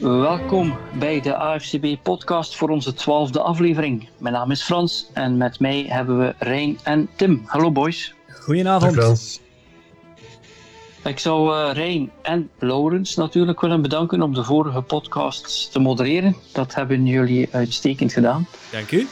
Welkom bij de AFCB-podcast voor onze twaalfde aflevering. Mijn naam is Frans en met mij hebben we Rijn en Tim. Hallo boys. Goedenavond. Dag Frans. Ik zou uh, Rijn en Laurens natuurlijk willen bedanken om de vorige podcast te modereren. Dat hebben jullie uitstekend gedaan. Dank u.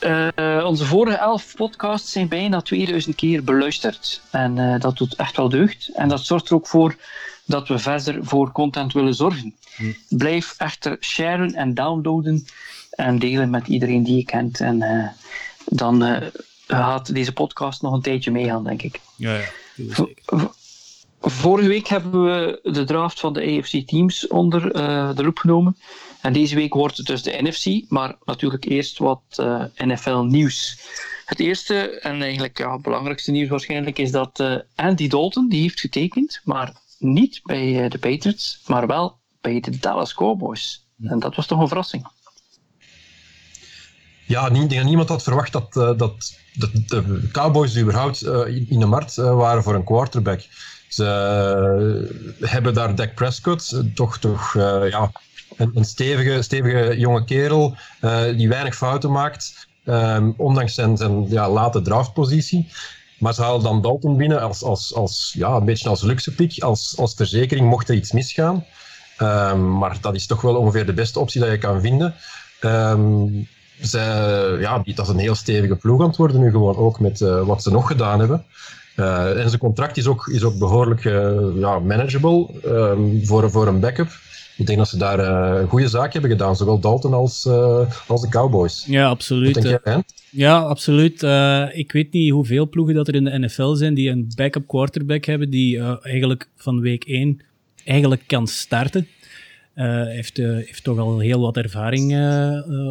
Uh, onze vorige elf podcasts zijn bijna 2000 keer beluisterd. En uh, dat doet echt wel deugd. En dat zorgt er ook voor dat we verder voor content willen zorgen. Hm. Blijf echter sharen en downloaden en delen met iedereen die je kent. En uh, dan gaat deze podcast nog een tijdje meegaan, denk ik. Ja, ja. Vorige week hebben we de draft van de AFC teams onder de loep genomen. En deze week wordt het dus de NFC, maar natuurlijk eerst wat uh, NFL-nieuws. Het eerste en eigenlijk ja, het belangrijkste nieuws waarschijnlijk is dat uh, Andy Dalton die heeft getekend, maar niet bij uh, de Patriots, maar wel bij de Dallas Cowboys. En dat was toch een verrassing. Ja, niemand had verwacht dat, dat, dat de Cowboys überhaupt in de markt waren voor een quarterback. Ze hebben daar Dak Prescott, toch, toch ja, een, stevige, stevige jonge kerel uh, die weinig fouten maakt, um, ondanks zijn, zijn ja, late draftpositie. Maar ze halen dan Dalton binnen als, als, als, ja, een beetje als luxe pick, als, als verzekering mocht er iets misgaan. Um, maar dat is toch wel ongeveer de beste optie dat je kan vinden. Um, zij, ja, dat is een heel stevige ploeg aan worden nu gewoon, ook met uh, wat ze nog gedaan hebben. Uh, en zijn contract is ook, is ook behoorlijk ja, manageable voor, voor een backup ik denk dat ze daar een goede zaak hebben gedaan, zowel Dalton als, uh, als de Cowboys. Ja, absoluut. Wat denk jij, ja, absoluut. Uh, ik weet niet hoeveel ploegen dat er in de NFL zijn die een backup quarterback hebben die eigenlijk van week 1 eigenlijk kan starten. Hij heeft, heeft toch al heel wat ervaring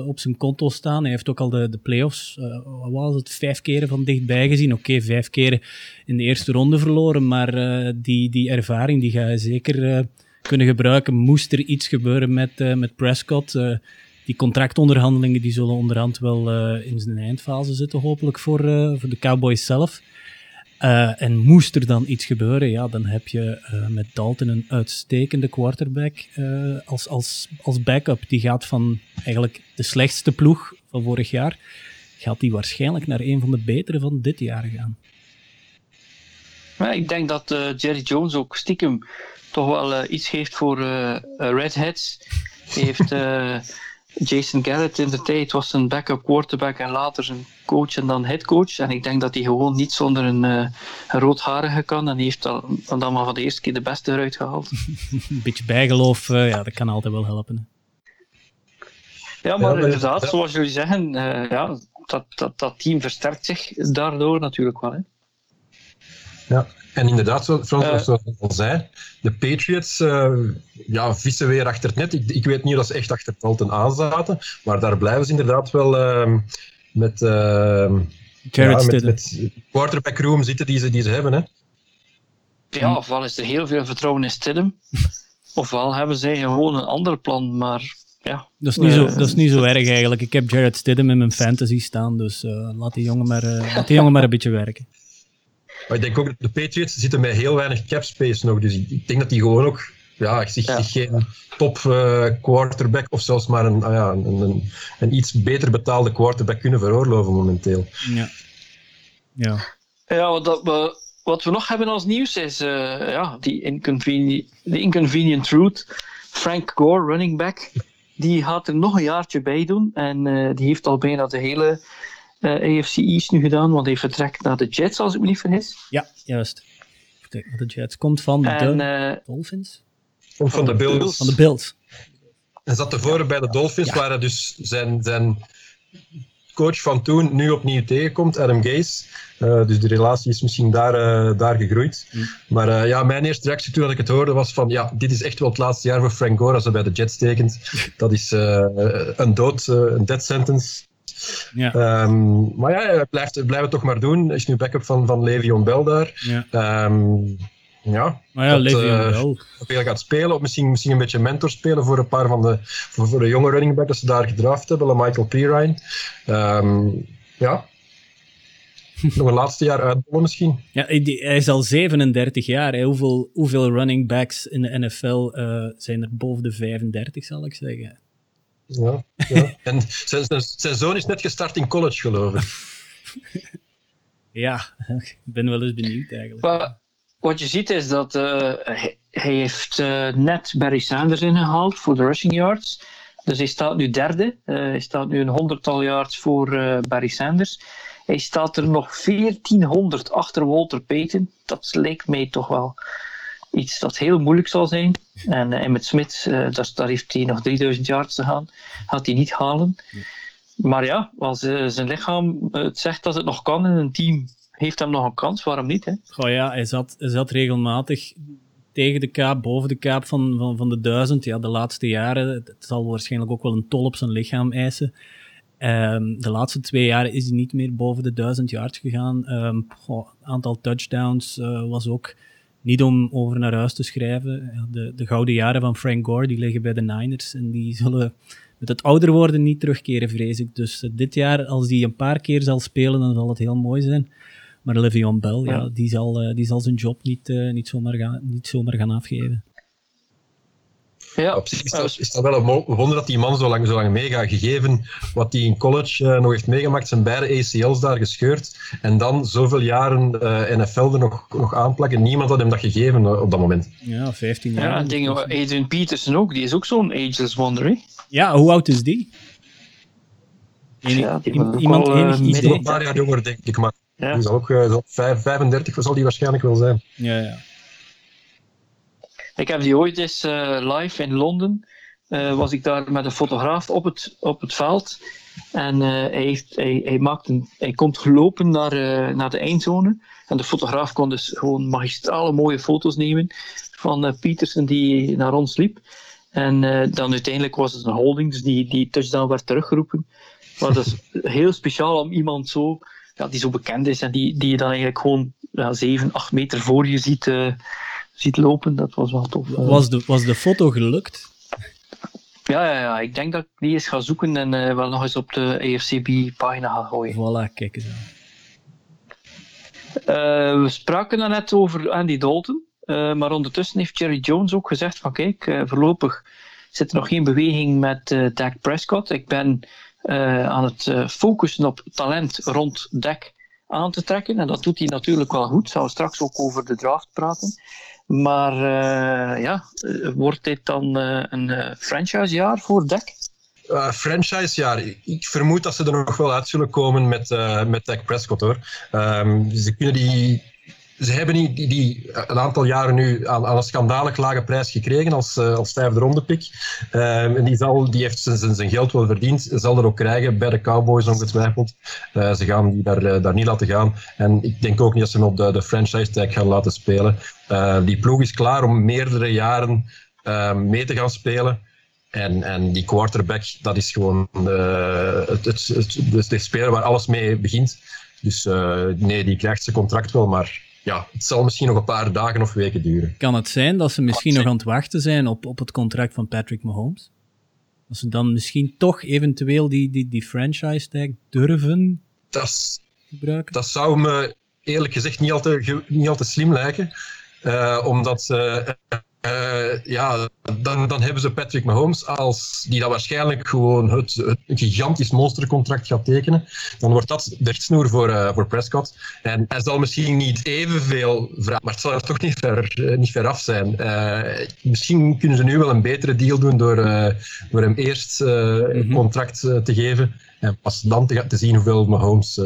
op zijn konto staan. Hij heeft ook al de, de playoffs, wat was het, vijf keren van dichtbij gezien. Oké, okay, vijf keren in de eerste ronde verloren, maar die, die ervaring die ga je zeker kunnen gebruiken. Moest er iets gebeuren met, uh, met Prescott. Uh, die contractonderhandelingen die zullen onderhand wel uh, in zijn eindfase zitten, hopelijk voor, voor de Cowboys zelf. en moest er dan iets gebeuren, ja, dan heb je met Dalton een uitstekende quarterback als, als, als backup. Die gaat van eigenlijk de slechtste ploeg van vorig jaar, gaat die waarschijnlijk naar een van de betere van dit jaar gaan. Ja, ik denk dat Jerry Jones ook stiekem toch wel uh, iets geeft voor uh, Redheads. Hij heeft Jason Garrett in de tijd, was een backup quarterback en later zijn coach en dan headcoach. En ik denk dat hij gewoon niet zonder een, een roodharige kan. En hij heeft dan, dan maar van de eerste keer de beste eruit gehaald. een beetje bijgeloof, ja, dat kan altijd wel helpen. Ja, maar ja, inderdaad, ja. zoals jullie zeggen, ja, dat, dat, dat team versterkt zich daardoor natuurlijk wel. Hè. Ja, en inderdaad, zoals uh, zo al zei, de Patriots uh, ja, vissen weer achter het net. Ik, ik weet niet of ze echt achter het Dalton aan zaten, maar daar blijven ze inderdaad wel uh, met, ja, met, met quarterback room zitten die ze, die ze hebben. Hè. Ja, ofwel is er heel veel vertrouwen in Stidham, ofwel hebben zij gewoon een ander plan, maar ja. Dat is, niet zo, dat is niet zo erg eigenlijk. Ik heb Jared Stidham in mijn fantasy staan, dus laat, die jongen maar, laat die jongen maar een beetje werken. Maar ik denk ook dat de Patriots zitten met heel weinig cap space nog. Dus ik denk dat die gewoon ook ja, zich, ja. zich geen top uh, quarterback of zelfs maar een, uh, ja, een, een, een, iets beter betaalde quarterback kunnen veroorloven momenteel. Ja. Ja, ja wat, dat we, wat we nog hebben als nieuws is uh, ja, die inconvenient, the inconvenient truth. Frank Gore, running back, die gaat er nog een jaartje bij doen. En die heeft al bijna de hele AFC East nu gedaan, want hij vertrekt naar de Jets, als ik me niet vergis. Ja, juist. Vertrekt naar de Jets. Komt van en, de uh, Dolphins? Komt van, van de Bills. Van de Bills. Hij zat tevoren bij de Dolphins, ja. waar hij dus zijn, zijn coach van toen nu opnieuw tegenkomt, Adam Gase. Uh, dus de relatie is misschien daar, uh, daar gegroeid. Mm. Maar uh, ja, mijn eerste reactie toen dat ik het hoorde was van ja, dit is echt wel het laatste jaar voor Frank Gore als hij bij de Jets tekent. Dat is een dood, een death sentence. Ja. Um, maar ja, hij blijft, blijft het toch maar doen. Hij is nu backup van, van Le'Veon Bell daar. Ja. Um, ja, maar ja, dat, Bell. veel gaat spelen, of misschien, misschien een beetje mentor spelen voor een paar van de, voor, voor de jonge running backs dat ze daar gedraft hebben, Michael Pirine. Um, ja. nog een laatste jaar uitbouwen misschien. Ja, hij is al 37 jaar. Hè. Hoeveel, hoeveel running backs in de NFL uh, zijn er boven de 35, zal ik zeggen? Ja, ja. en zijn, zijn, zijn, zoon is net gestart in college, geloof ik. ja, ik ben wel eens benieuwd eigenlijk. Maar, wat je ziet is dat uh, hij, heeft uh, net Barry Sanders ingehaald voor de rushing yards. Dus hij staat nu derde. hij staat nu een honderdtal yards voor Barry Sanders. Hij staat er nog 1400 achter Walter Payton. Dat lijkt mij toch wel iets dat heel moeilijk zal zijn. En uh, met Smith, uh, daar, daar, heeft hij nog 3000 yards te gaan. Gaat hij niet halen. Maar ja, als zijn lichaam het zegt dat het nog kan en een team heeft hem nog een kans, waarom niet? Hè? Goh ja, hij zat, hij zat regelmatig tegen de kaap, boven de kaap van, van, van de duizend. Ja, de laatste jaren, het zal waarschijnlijk ook wel een tol op zijn lichaam eisen. Um, de laatste twee jaren is hij niet meer boven de 1000 yards gegaan. Um, goh, aantal touchdowns was ook niet om over naar huis te schrijven. De, de gouden jaren van Frank Gore die liggen bij de Niners en die zullen met het ouder worden niet terugkeren, vrees ik. Dus uh, dit jaar, als die een paar keer zal spelen, dan zal het heel mooi zijn. Maar Le'Veon Bell, ja. ja die, zal, uh, die zal zijn job niet, niet, zomaar gaan, niet zomaar gaan afgeven. Ja. Op zich is dat, is dat wel een wonder dat die man zo lang, zo lang meegaat. Gegeven wat hij in college uh, nog heeft meegemaakt, zijn beide ACL's daar gescheurd. En dan zoveel jaren uh, NFL er nog, nog aanplakken. Niemand had hem dat gegeven uh, op dat moment. Ja, 15 jaar. Ja, en dingen, Adrian Peterson ook, die is ook zo'n ageless wonder. Hè? Ja, hoe oud is die? Ja, die iemand wel, enig idee? Een paar jaar jonger, denk ik. Maar ja. die zal ook zo 35 zal die waarschijnlijk wel zijn. Ja, ja. Ik heb die ooit eens uh, live in Londen. Uh, was ik daar met een fotograaf op het, op het veld. En uh, hij, heeft, hij, maakt hij komt gelopen naar, naar de eindzone. En de fotograaf kon dus gewoon magistrale mooie foto's nemen van Petersen die naar ons liep. En dan uiteindelijk was het een holding, dus die, die touchdown werd teruggeroepen. Maar dat is heel speciaal om iemand zo, ja, die zo bekend is en die, die je dan eigenlijk gewoon ja, 7, 8 meter voor je ziet ziet lopen. Dat was wel tof. Was de, was de foto gelukt? Ja, ja, ja, ik denk dat ik die eens ga zoeken en uh, wel nog eens op de AFCB-pagina ga gooien. Voilà, kijk eens aan. Uh, we spraken net over Andy Dalton, uh, maar ondertussen heeft Jerry Jones ook gezegd van kijk, voorlopig zit er nog geen beweging met Dak Prescott. Ik ben aan het focussen op talent rond Dak aan te trekken en dat doet hij natuurlijk wel goed. Zal straks ook over de draft praten. Maar uh, ja, wordt dit dan uh, een uh, franchisejaar voor DEC? franchisejaar. Ik vermoed dat ze er nog wel uit zullen komen met, met Prescott hoor. Um, ze kunnen die ze hebben die, die, die, een aantal jaren nu aan, een schandalig lage prijs gekregen als, uh, als vijfde ronde pick. Um, en die, zal, die heeft zijn, zijn geld wel verdiend, zal er ook krijgen bij de Cowboys ongetwijfeld. Uh, ze gaan die daar, uh, daar niet laten gaan. En ik denk ook niet dat ze hem op de, de franchise tag gaan laten spelen. die ploeg is klaar om meerdere jaren mee te gaan spelen. En, en die quarterback, dat is gewoon het, het, het, de speler waar alles mee begint. Dus nee, die krijgt zijn contract wel, maar ja, het zal misschien nog een paar dagen of weken duren. Kan het zijn dat ze misschien nog aan het wachten zijn op, op het contract van Patrick Mahomes? Dat ze dan misschien toch eventueel die, die, die franchise tag durven dat, gebruiken? Dat zou me eerlijk gezegd niet al te, niet al te slim lijken. Uh, omdat uh, uh, ja, dan, dan hebben ze Patrick Mahomes als die dat waarschijnlijk gewoon het, het gigantisch monstercontract gaat tekenen. Dan wordt dat de snoer voor, uh, voor Prescott. En hij zal misschien niet evenveel vragen, maar het zal er toch niet ver, uh, niet ver af zijn. misschien kunnen ze nu wel een betere deal doen door, door hem eerst een -hmm. contract te geven. En pas dan te, te zien hoeveel Mahomes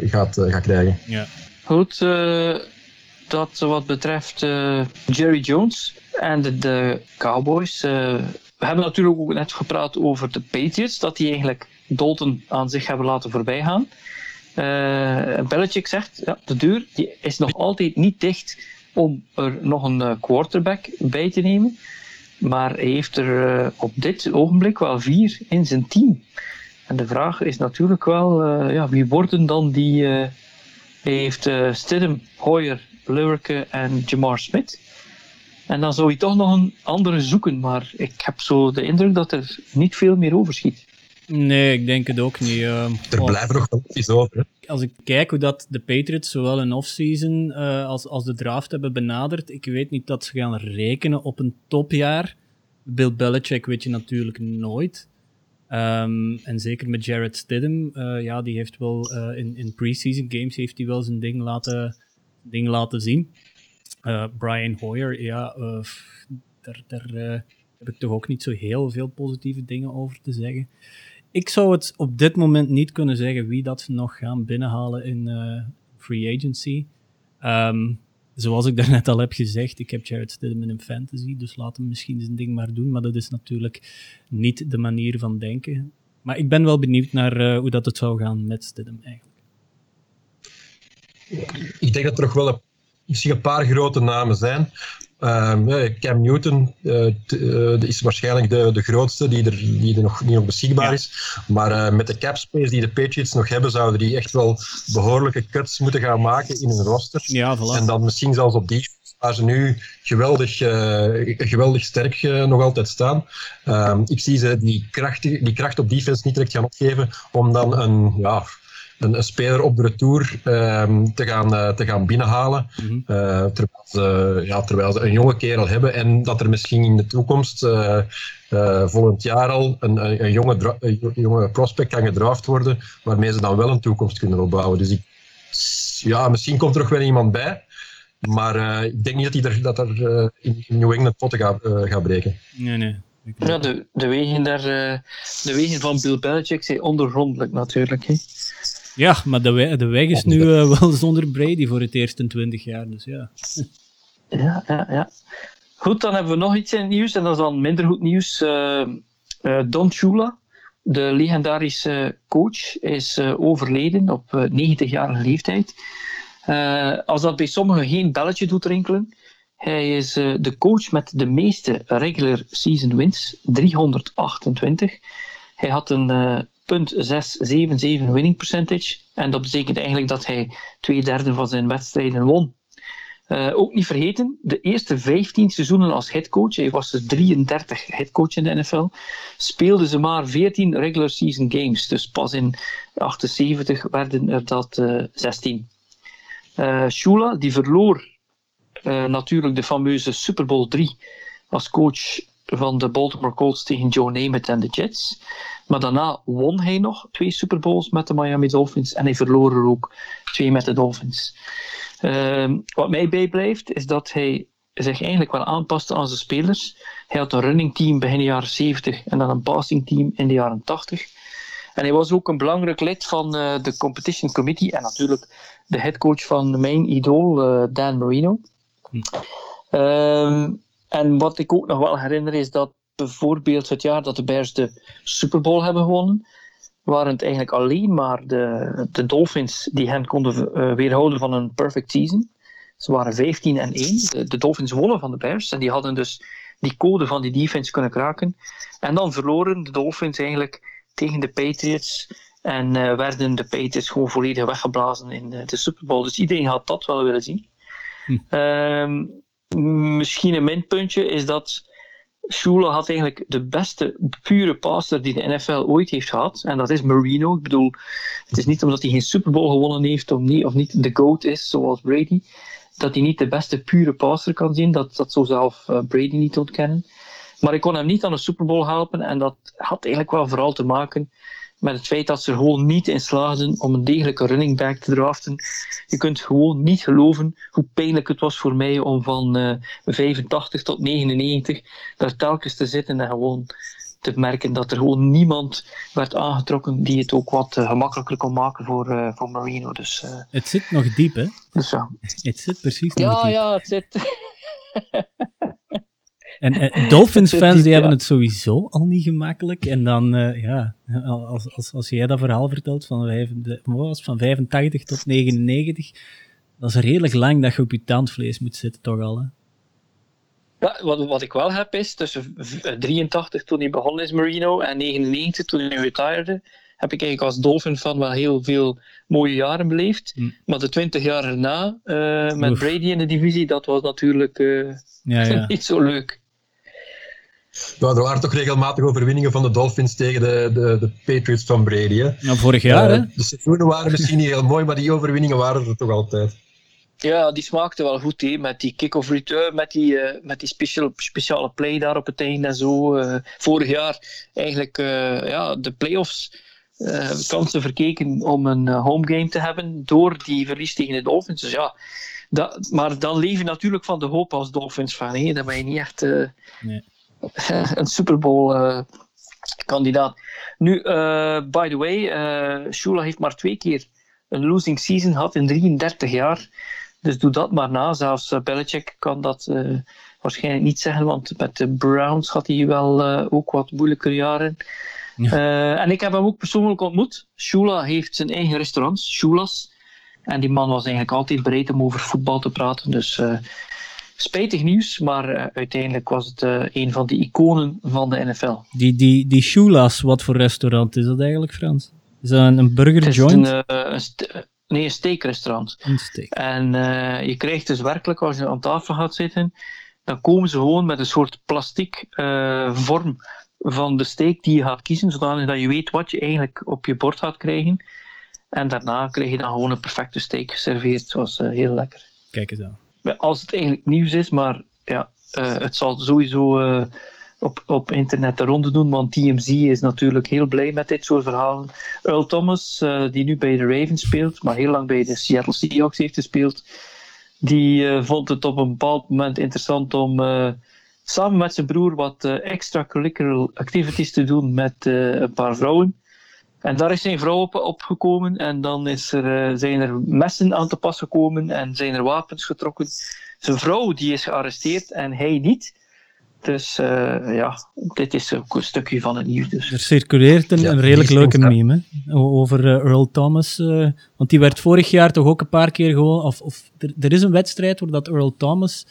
gaat, gaat krijgen. Ja. Goed, dat wat betreft Jerry Jones en de, Cowboys. Uh, we hebben natuurlijk ook net gepraat over de Patriots, dat die eigenlijk Dalton aan zich hebben laten voorbijgaan. Uh, Belichick zegt, ja, de deur die is nog altijd niet dicht om er nog een uh, quarterback bij te nemen. Maar hij heeft er op dit ogenblik wel vier in zijn team. En de vraag is natuurlijk wel, ja, wie worden dan die... hij heeft Stidham, Hoyer, Lurke en Jamar Smith. En dan zou je toch nog een andere zoeken, maar ik heb zo de indruk dat er niet veel meer overschiet. Nee, ik denk het ook niet. Uh, er blijven nog wel iets over. Hè? Als ik kijk hoe dat de Patriots zowel in offseason uh, als, als de draft hebben benaderd, ik weet niet dat ze gaan rekenen op een topjaar. Bill Belichick weet je natuurlijk nooit. Um, en zeker met Jared Stidham, uh, ja, die heeft wel uh, in, in preseason games heeft hij wel zijn ding laten, ding laten zien. Uh, Brian Hoyer, ja, daar, daar heb ik toch ook niet zo heel veel positieve dingen over te zeggen. Ik zou het op dit moment niet kunnen zeggen wie dat nog gaan binnenhalen in free agency. Um, zoals ik daarnet al heb gezegd, ik heb Jared Stidham in fantasy, dus laat hem misschien zijn ding maar doen. Maar dat is natuurlijk niet de manier van denken. Maar ik ben wel benieuwd naar hoe dat het zou gaan met Stidham eigenlijk. Ik denk dat er nog wel een, misschien een paar grote namen zijn. Uh, Cam Newton uh, is waarschijnlijk de, de grootste die er, die er nog niet nog beschikbaar ja. is. Maar met de cap space die de Patriots nog hebben, zouden die echt wel behoorlijke cuts moeten gaan maken in hun roster. Ja, voilà. En dan misschien zelfs op die waar ze nu geweldig, geweldig sterk nog altijd staan. Ehm, ik zie ze die kracht, die kracht op defense niet direct gaan opgeven om dan een, ja, een, een, speler op de retour um, te, gaan, uh, te gaan binnenhalen. Mm -hmm. uh, terwijl, ze, ja, terwijl ze een jonge kerel hebben en dat er misschien in de toekomst, uh, volgend jaar al, een, een, een jonge, een jonge prospect kan gedraft worden, waarmee ze dan wel een toekomst kunnen opbouwen. Dus ik, ja, misschien komt er nog wel iemand bij. Maar ik denk niet dat hij er, dat er in New England potten gaat, gaat breken. Nee, nee. Ja, de, de, wegen daar, de wegen van Bill Belichick zijn ondergrondelijk natuurlijk. Hè. Ja, maar de, weg, de weg is nu uh, wel zonder Brady voor het eerst in 20 jaar, dus ja. Ja, ja, ja. Goed, dan hebben we nog iets in het nieuws, en dat is dan minder goed nieuws. Uh, uh, Don Shula, de legendarische coach, is overleden op 90-jarige leeftijd. als dat bij sommigen geen belletje doet rinkelen, hij is de coach met de meeste regular season wins, 328. Hij had een .677 winning percentage. En dat betekent eigenlijk dat hij twee derde van zijn wedstrijden won. Uh, ook niet vergeten, de eerste 15 seizoenen als headcoach, hij was dus 33 headcoach in de NFL, speelden ze maar 14 regular season games. Dus pas in 78 werden er dat uh, 16. Uh, Shula, die verloor natuurlijk de fameuze Super Bowl 3 als coach van de Baltimore Colts tegen Joe Namath en de Jets. Maar daarna won hij nog twee Super Bowls met de Miami Dolphins en hij verloor er ook twee met de Dolphins. Uh, wat mij bijblijft is dat hij zich eigenlijk wel aanpaste aan zijn spelers. Hij had een running team begin de jaren 70 en dan een passing team in de jaren 80. En hij was ook een belangrijk lid van uh, de Competition Committee en natuurlijk de headcoach van mijn idool uh, Dan Marino. Hm. Uh, en wat ik ook nog wel herinner is dat bijvoorbeeld het jaar dat de Bears de Super Bowl hebben gewonnen, waren het eigenlijk alleen maar de, de Dolphins die hen konden uh, weerhouden van een perfect season. Ze waren 15 en 1. De, de, Dolphins wonnen van de Bears en die hadden dus die code van die defense kunnen kraken. En dan verloren de Dolphins eigenlijk tegen de Patriots en uh, werden de Patriots gewoon volledig weggeblazen in de, de Super Bowl. Dus iedereen had dat wel willen zien. Hm. Um, misschien een minpuntje is dat Shula had eigenlijk de beste pure passer die de NFL ooit heeft gehad. En dat is Marino. Ik bedoel, het is niet omdat hij geen Super Bowl gewonnen heeft of niet, of niet de GOAT is, zoals Brady, dat hij niet de beste pure passer kan zien. Dat, dat zou zelf uh, Brady niet ontkennen. Maar ik kon hem niet aan de Super Bowl helpen. En dat had eigenlijk wel vooral te maken met het feit dat ze er gewoon niet in slaagden om een degelijke running back te draften. Je kunt gewoon niet geloven hoe pijnlijk het was voor mij om van uh, 85 tot 99 daar telkens te zitten en gewoon te merken dat er gewoon niemand werd aangetrokken die het ook wat uh, gemakkelijker kon maken voor, uh, voor Marino. Dus, uh, het zit nog diep, hè? Dus, ja. Het zit precies ja, nog diep. Ja, het zit... En uh, Dolphins-fans die hebben het sowieso al niet gemakkelijk. En dan, uh, ja, als, als, als jij dat verhaal vertelt van, vijf, de, was, van 85 tot 99, dat is redelijk lang dat je op je tandvlees moet zitten, toch al. Hè? Ja, wat, wat ik wel heb is, tussen 83 toen hij begon is Marino en 99 toen hij retirede, heb ik eigenlijk als Dolphin fan wel heel veel mooie jaren beleefd. Hm. Maar de 20 jaar erna, uh, met. Brady in de divisie, dat was natuurlijk ja, ja. niet zo leuk. Nou, er waren toch regelmatig overwinningen van de Dolphins tegen de, de, de Patriots van Brady. Hè? Nou, vorig jaar, Eh, hè? De seizoenen waren misschien niet heel mooi, maar die overwinningen waren er toch altijd. Ja, die smaakte wel goed, hè, met die kick-off return, met die, eh, met die special, speciale play daar op het einde en zo. eh, vorig jaar eigenlijk eh, ja, de playoffs eh kansen verkeken om een eh, home game te hebben door die verlies tegen de Dolphins. Dus ja, dat, maar dan leef je natuurlijk van de hoop als Dolphins-fan. hè. Dan ben je niet echt eh, Nee. een Super Bowl eh, kandidaat. Nu, eh, by the way, eh Shula heeft maar twee keer een losing season gehad in 33 jaar. Dus doe dat maar na. Zelfs Belichick kan dat waarschijnlijk niet zeggen, want met de Browns had hij wel ook wat moeilijker jaren. Ja. En ik heb hem ook persoonlijk ontmoet. Shula heeft zijn eigen restaurant, Shulas. En die man was eigenlijk altijd bereid om over voetbal te praten. Dus spijtig nieuws, maar eh, uiteindelijk was het eh, een van de iconen van de NFL. Die, die, die Shulas, wat voor restaurant is dat eigenlijk, Frans? Is dat een, een burger Het is joint? een, eh, een, nee, een steakrestaurant. Een steak. En je krijgt dus werkelijk, als je aan tafel gaat zitten, dan komen ze gewoon met een soort plastic vorm van de steak die je gaat kiezen, zodanig dat je weet wat je eigenlijk op je bord gaat krijgen. En daarna krijg je dan gewoon een perfecte steak geserveerd. Het was heel lekker. Kijk eens aan. Als het eigenlijk nieuws is, maar ja, eh, het zal sowieso eh, op, op internet de ronde doen, want TMZ is natuurlijk heel blij met dit soort verhalen. Earl Thomas, eh, die nu bij de Ravens speelt, maar heel lang bij de Seattle Seahawks heeft gespeeld, die vond het op een bepaald moment interessant om samen met zijn broer wat extracurricular activities te doen met een paar vrouwen. En daar is zijn vrouw op opgekomen en dan is er, eh, zijn er messen aan te pas gekomen en zijn er wapens getrokken. Zijn vrouw die is gearresteerd en hij niet. Dus eh, ja, dit is ook een stukje van het nieuws. Dus. Er circuleert een, Ja, een redelijk leuke meme hè, over eh, Earl Thomas. eh, want die werd vorig jaar toch ook een paar keer gewoon. Of, of er, er is een wedstrijd waar dat Earl Thomas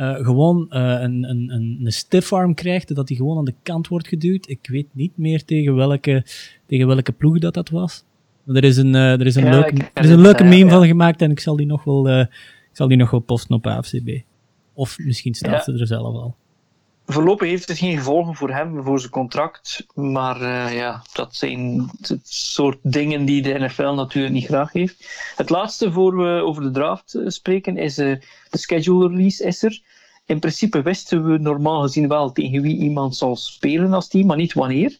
eh, gewoon eh, een, een, een, een stiff arm krijgt. Dat hij gewoon aan de kant wordt geduwd. Ik weet niet meer tegen welke, tegen welke ploeg dat, dat was. Maar er is een, eh, er is een Ja, leuke, er is een leuke meme ja. van gemaakt en ik zal die nog wel, ik zal die nog wel posten op AFCB. Of misschien staat Ja. ze er zelf al. Voorlopig heeft het geen gevolgen voor hem, voor zijn contract. Maar eh, ja, dat zijn het soort dingen die de NFL natuurlijk niet graag heeft. Het laatste voor we over de draft eh, spreken is eh, de schedule release is er. In principe wisten we normaal gezien wel tegen wie iemand zal spelen als team, maar niet wanneer.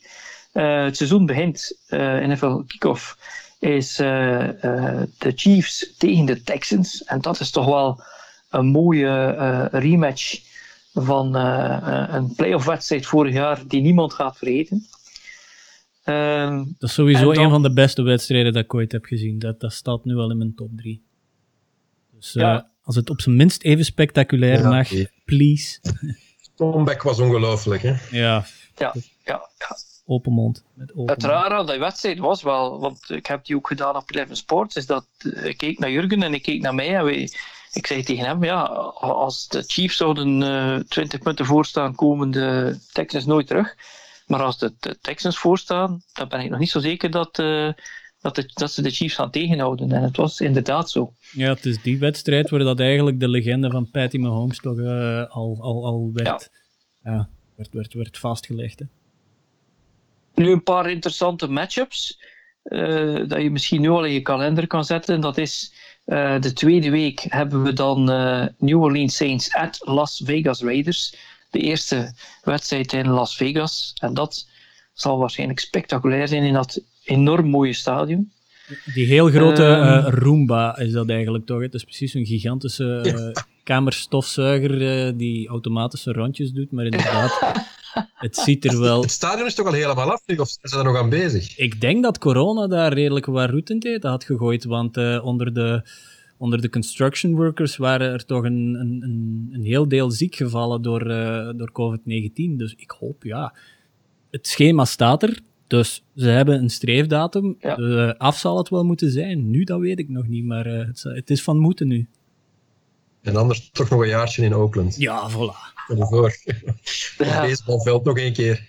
Het seizoen begint, NFL Kickoff, is de Chiefs tegen de Texans. En dat is toch wel een mooie rematch van eh, eh, een playoff wedstrijd vorig jaar die niemand gaat vergeten. Ehm, Dat is sowieso dan- een van de beste wedstrijden dat ik ooit heb gezien. Dat, dat staat nu wel in mijn top 3. Dus eh, Ja. als het op zijn minst even spectaculair Ja, mag, please. Comeback was ongelooflijk. Hè? Ja, ja, ja, ja. open mond. Met open Het rare aan die wedstrijd was wel, want ik heb die ook gedaan op Eleven Sports, is dat ik keek naar Jurgen en ik keek naar mij en wij, ik zei tegen hem, ja, als de Chiefs zouden eh 20 punten voorstaan, komen de Texans nooit terug. Maar als de, de Texans voorstaan, dan ben ik nog niet zo zeker dat, eh, dat, de- dat ze de Chiefs gaan tegenhouden. En het was inderdaad zo. Ja, het is die wedstrijd waar dat eigenlijk de legende van Patty Mahomes toch eh, al, al, al werd, ja. werd, werd, werd vastgelegd. Hè. Nu een paar interessante matchups. dat je misschien nu al in je kalender kan zetten. Dat is eh, de tweede week hebben we dan eh, New Orleans Saints at Las Vegas Raiders. De eerste wedstrijd in Las Vegas. En dat zal waarschijnlijk spectaculair zijn in dat enorm mooie stadion. Die heel grote Ehm. eh, Roomba is dat eigenlijk toch? Het is precies een gigantische eh, kamerstofzuiger die automatische rondjes doet. Maar inderdaad, het ziet er wel... Het stadion is toch al helemaal af, nu, of zijn ze er nog aan bezig? Ik denk dat corona daar redelijk wat roet in deed had gegooid, want eh, onder, de, onder de construction workers waren er toch een, een, een, een heel deel ziek gevallen door, eh, door COVID-19. Dus ik hoop, ja. Het schema staat er, dus ze hebben een streefdatum. Ja. Eh, af zal het wel moeten zijn. Nu, dat weet ik nog niet, maar eh, het, het is van moeten nu. En anders toch nog een jaartje in Oakland. Ja, voilà. Stel je voor. Ja. Op baseballveld nog één keer.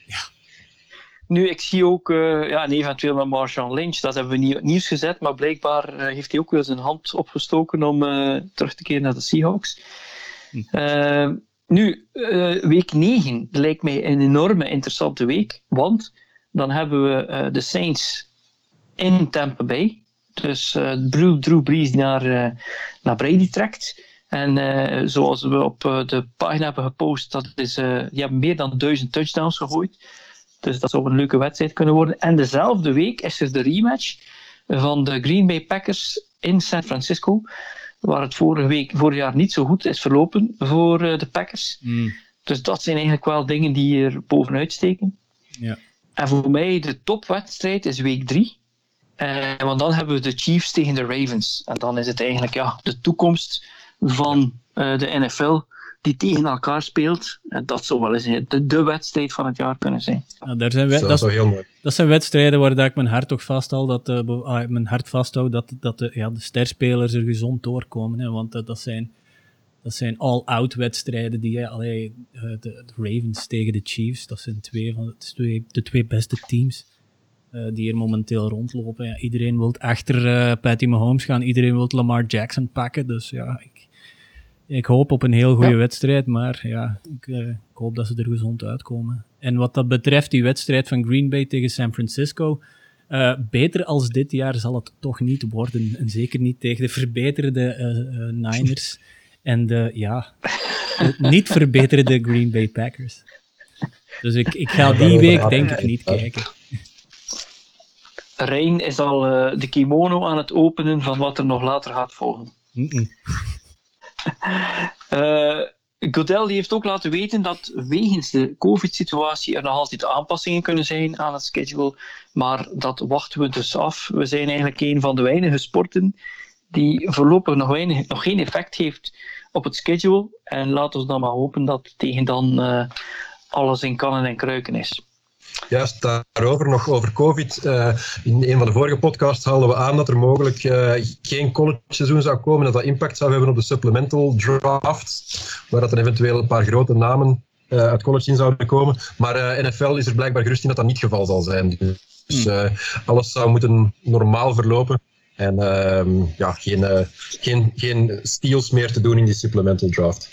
Nu, ik zie ook eh, ja, en eventueel met Marshawn Lynch, dat hebben we niet op nieuws gezet, maar blijkbaar eh, heeft hij ook wel zijn hand opgestoken om eh, terug te keren naar de Seahawks. Hm. Eh, Nu, week 9 lijkt mij een enorme interessante week, want dan hebben we de Saints in Tampa Bay. Dus Drew, Drew Brees naar, naar Brady trekt. En uh, zoals we op uh, de pagina hebben gepost, dat is, uh, die hebben meer dan duizend touchdowns gegooid. Dus dat zou een leuke wedstrijd kunnen worden. En dezelfde week is er de rematch van de Green Bay Packers in San Francisco. Waar het vorige week, vorig jaar niet zo goed is verlopen voor de Packers. Mm. Dus dat zijn eigenlijk wel dingen die er bovenuit steken. Ja. En voor mij de topwedstrijd is week 3. want dan hebben we de Chiefs tegen de Ravens. En dan is het eigenlijk ja, de toekomst van uh, de NFL die tegen elkaar speelt. En dat zou wel eens de, de wedstrijd van het jaar kunnen zijn. Ja, daar zijn dat, dat, heel mooi. dat zijn wedstrijden waar dat ik mijn hart toch vasthoud, dat, uh, mijn hart vasthoud dat, dat de, ja, de sterspelers er gezond doorkomen. Hè, want uh, dat zijn, dat zijn all-out wedstrijden. Die, allee, de, de, Ravens tegen de Chiefs, dat zijn twee van de twee, de twee beste teams. Uh, die er momenteel rondlopen. Ja, iedereen wil achter uh, Patty Mahomes gaan, iedereen wil Lamar Jackson pakken. Dus ja, ik, ik hoop op een heel goede wedstrijd, maar ja, ik, uh, ik, hoop dat ze er gezond uitkomen. En wat dat betreft, die wedstrijd van Green Bay tegen San Francisco, uh, beter als dit jaar zal het toch niet worden. En zeker niet tegen de verbeterde uh, Niners en de, ja, niet verbeterde Green Bay Packers. Dus ik, ik ga die week denk ik niet kijken. Rein is al de kimono aan het openen van wat er nog later gaat volgen. Mm -mm. Uh, Godel heeft ook laten weten dat wegens de COVID-situatie er nog altijd aanpassingen kunnen zijn aan het schedule. Maar dat wachten we dus af. We zijn eigenlijk een van de weinige sporten die voorlopig nog, weinig, nog geen effect heeft op het schedule. En laten we dan maar hopen dat tegen dan uh, alles in kannen en kruiken is. Juist daarover, nog over COVID. Uh, in een van de vorige podcasts haalden we aan dat er mogelijk uh, geen college-seizoen zou komen, dat dat impact zou hebben op de supplemental draft, waar dat er eventueel een paar grote namen uh, uit college in zouden komen. Maar NFL is er blijkbaar gerust in dat dat niet het geval zal zijn. Dus hmm. alles zou moeten normaal verlopen. En ehm, ja, geen, geen, geen steals meer te doen in die supplemental draft.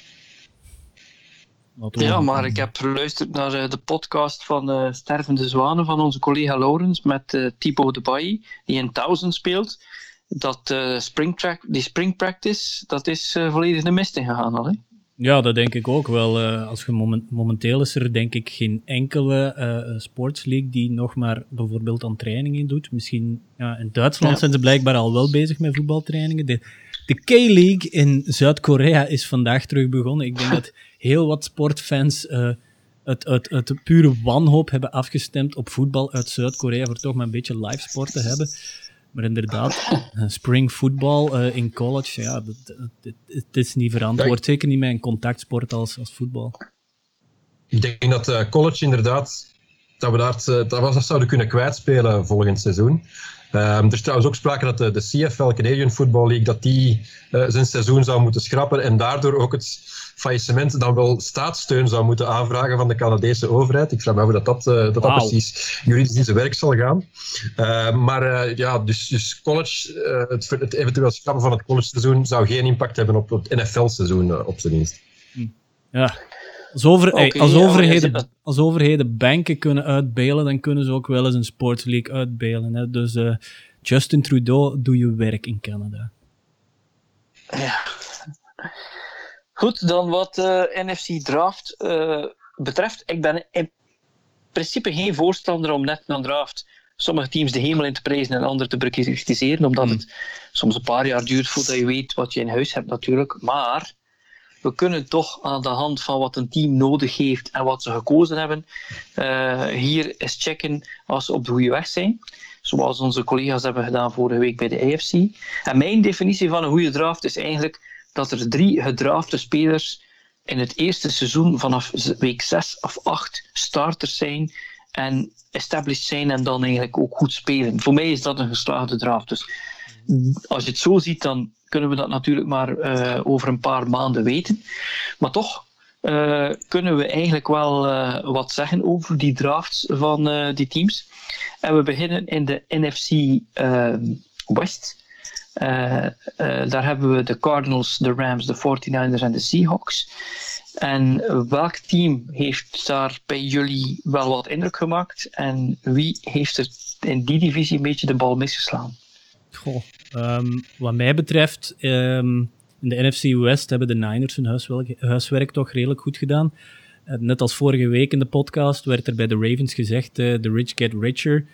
Ja, maar ik heb geluisterd naar eh, de podcast van uh, Stervende Zwanen van onze collega Laurens met uh, Thibaut de Bailly, die in Thousand speelt. Dat uh, spring track, die spring practice, dat is volledig de mist ingegaan al. Hè? Ja, dat denk ik ook wel. als je moment, momenteel is er denk ik geen enkele sportsleague die nog maar bijvoorbeeld aan trainingen doet. Misschien ja, in Duitsland zijn ze blijkbaar al wel bezig met voetbaltrainingen. De, de K-League in Zuid-Korea is vandaag terug begonnen. Ik denk dat heel wat sportfans uh, het, het, het pure wanhoop hebben afgestemd op voetbal uit Zuid-Korea voor toch maar een beetje live sport te hebben. Maar inderdaad, eh, spring football uh, in college, ja, het is niet verantwoord. Zeker niet met een contactsport als, als voetbal. Ik denk dat uh, college inderdaad, dat we daar, dat, dat zouden kunnen kwijtspelen volgend seizoen. Um, er is trouwens ook sprake dat de, de CFL, Canadian Football League, dat die uh, zijn seizoen zou moeten schrappen en daardoor ook het faillissement dan wel staatssteun zou moeten aanvragen van de Canadese overheid. Ik vraag me af hoe dat, dat, uh, dat, wow. dat precies juridisch in zijn werk zal gaan. Uh, maar ja, dus, dus college, het, het, eventueel schrappen van het college-seizoen zou geen impact hebben op het NFL-seizoen op zijn dienst. Ja, als, over, okay, als, overheden, als overheden banken kunnen uitbelen, dan kunnen ze ook wel eens een sportsleague uitbelen. Hè? Dus uh, Justin Trudeau, doe je werk in Canada. Ja. Goed, dan wat uh, NFC Draft uh, betreft. Ik ben in principe geen voorstander om net na draft sommige teams de hemel in te prijzen en andere te bekritiseren, omdat hmm. het soms een paar jaar duurt voordat je weet wat je in huis hebt natuurlijk. Maar we kunnen toch aan de hand van wat een team nodig heeft en wat ze gekozen hebben, uh, hier eens checken als ze op de goede weg zijn. Zoals onze collega's hebben gedaan vorige week bij de AFC. En mijn definitie van een goede draft is eigenlijk dat er drie gedrafte spelers in het eerste seizoen vanaf week 6 of 8 starters zijn en established zijn en dan eigenlijk ook goed spelen. Voor mij is dat een geslaagde draft. Dus als je het zo ziet, dan kunnen we dat natuurlijk maar uh, over een paar maanden weten. Maar toch uh, kunnen we eigenlijk wel uh, wat zeggen over die drafts van die teams. En we beginnen in de NFC West. Daar hebben we de Cardinals, de Rams, de 49ers en de Seahawks. En welk team heeft daar bij jullie wel wat indruk gemaakt? En wie heeft er in die divisie een beetje de bal misgeslaan? Goh, um, wat mij betreft, um, in de NFC West hebben de Niners hun huiswerk, toch redelijk goed gedaan. Uh, net als vorige week in de podcast werd er bij de Ravens gezegd: the rich get richer.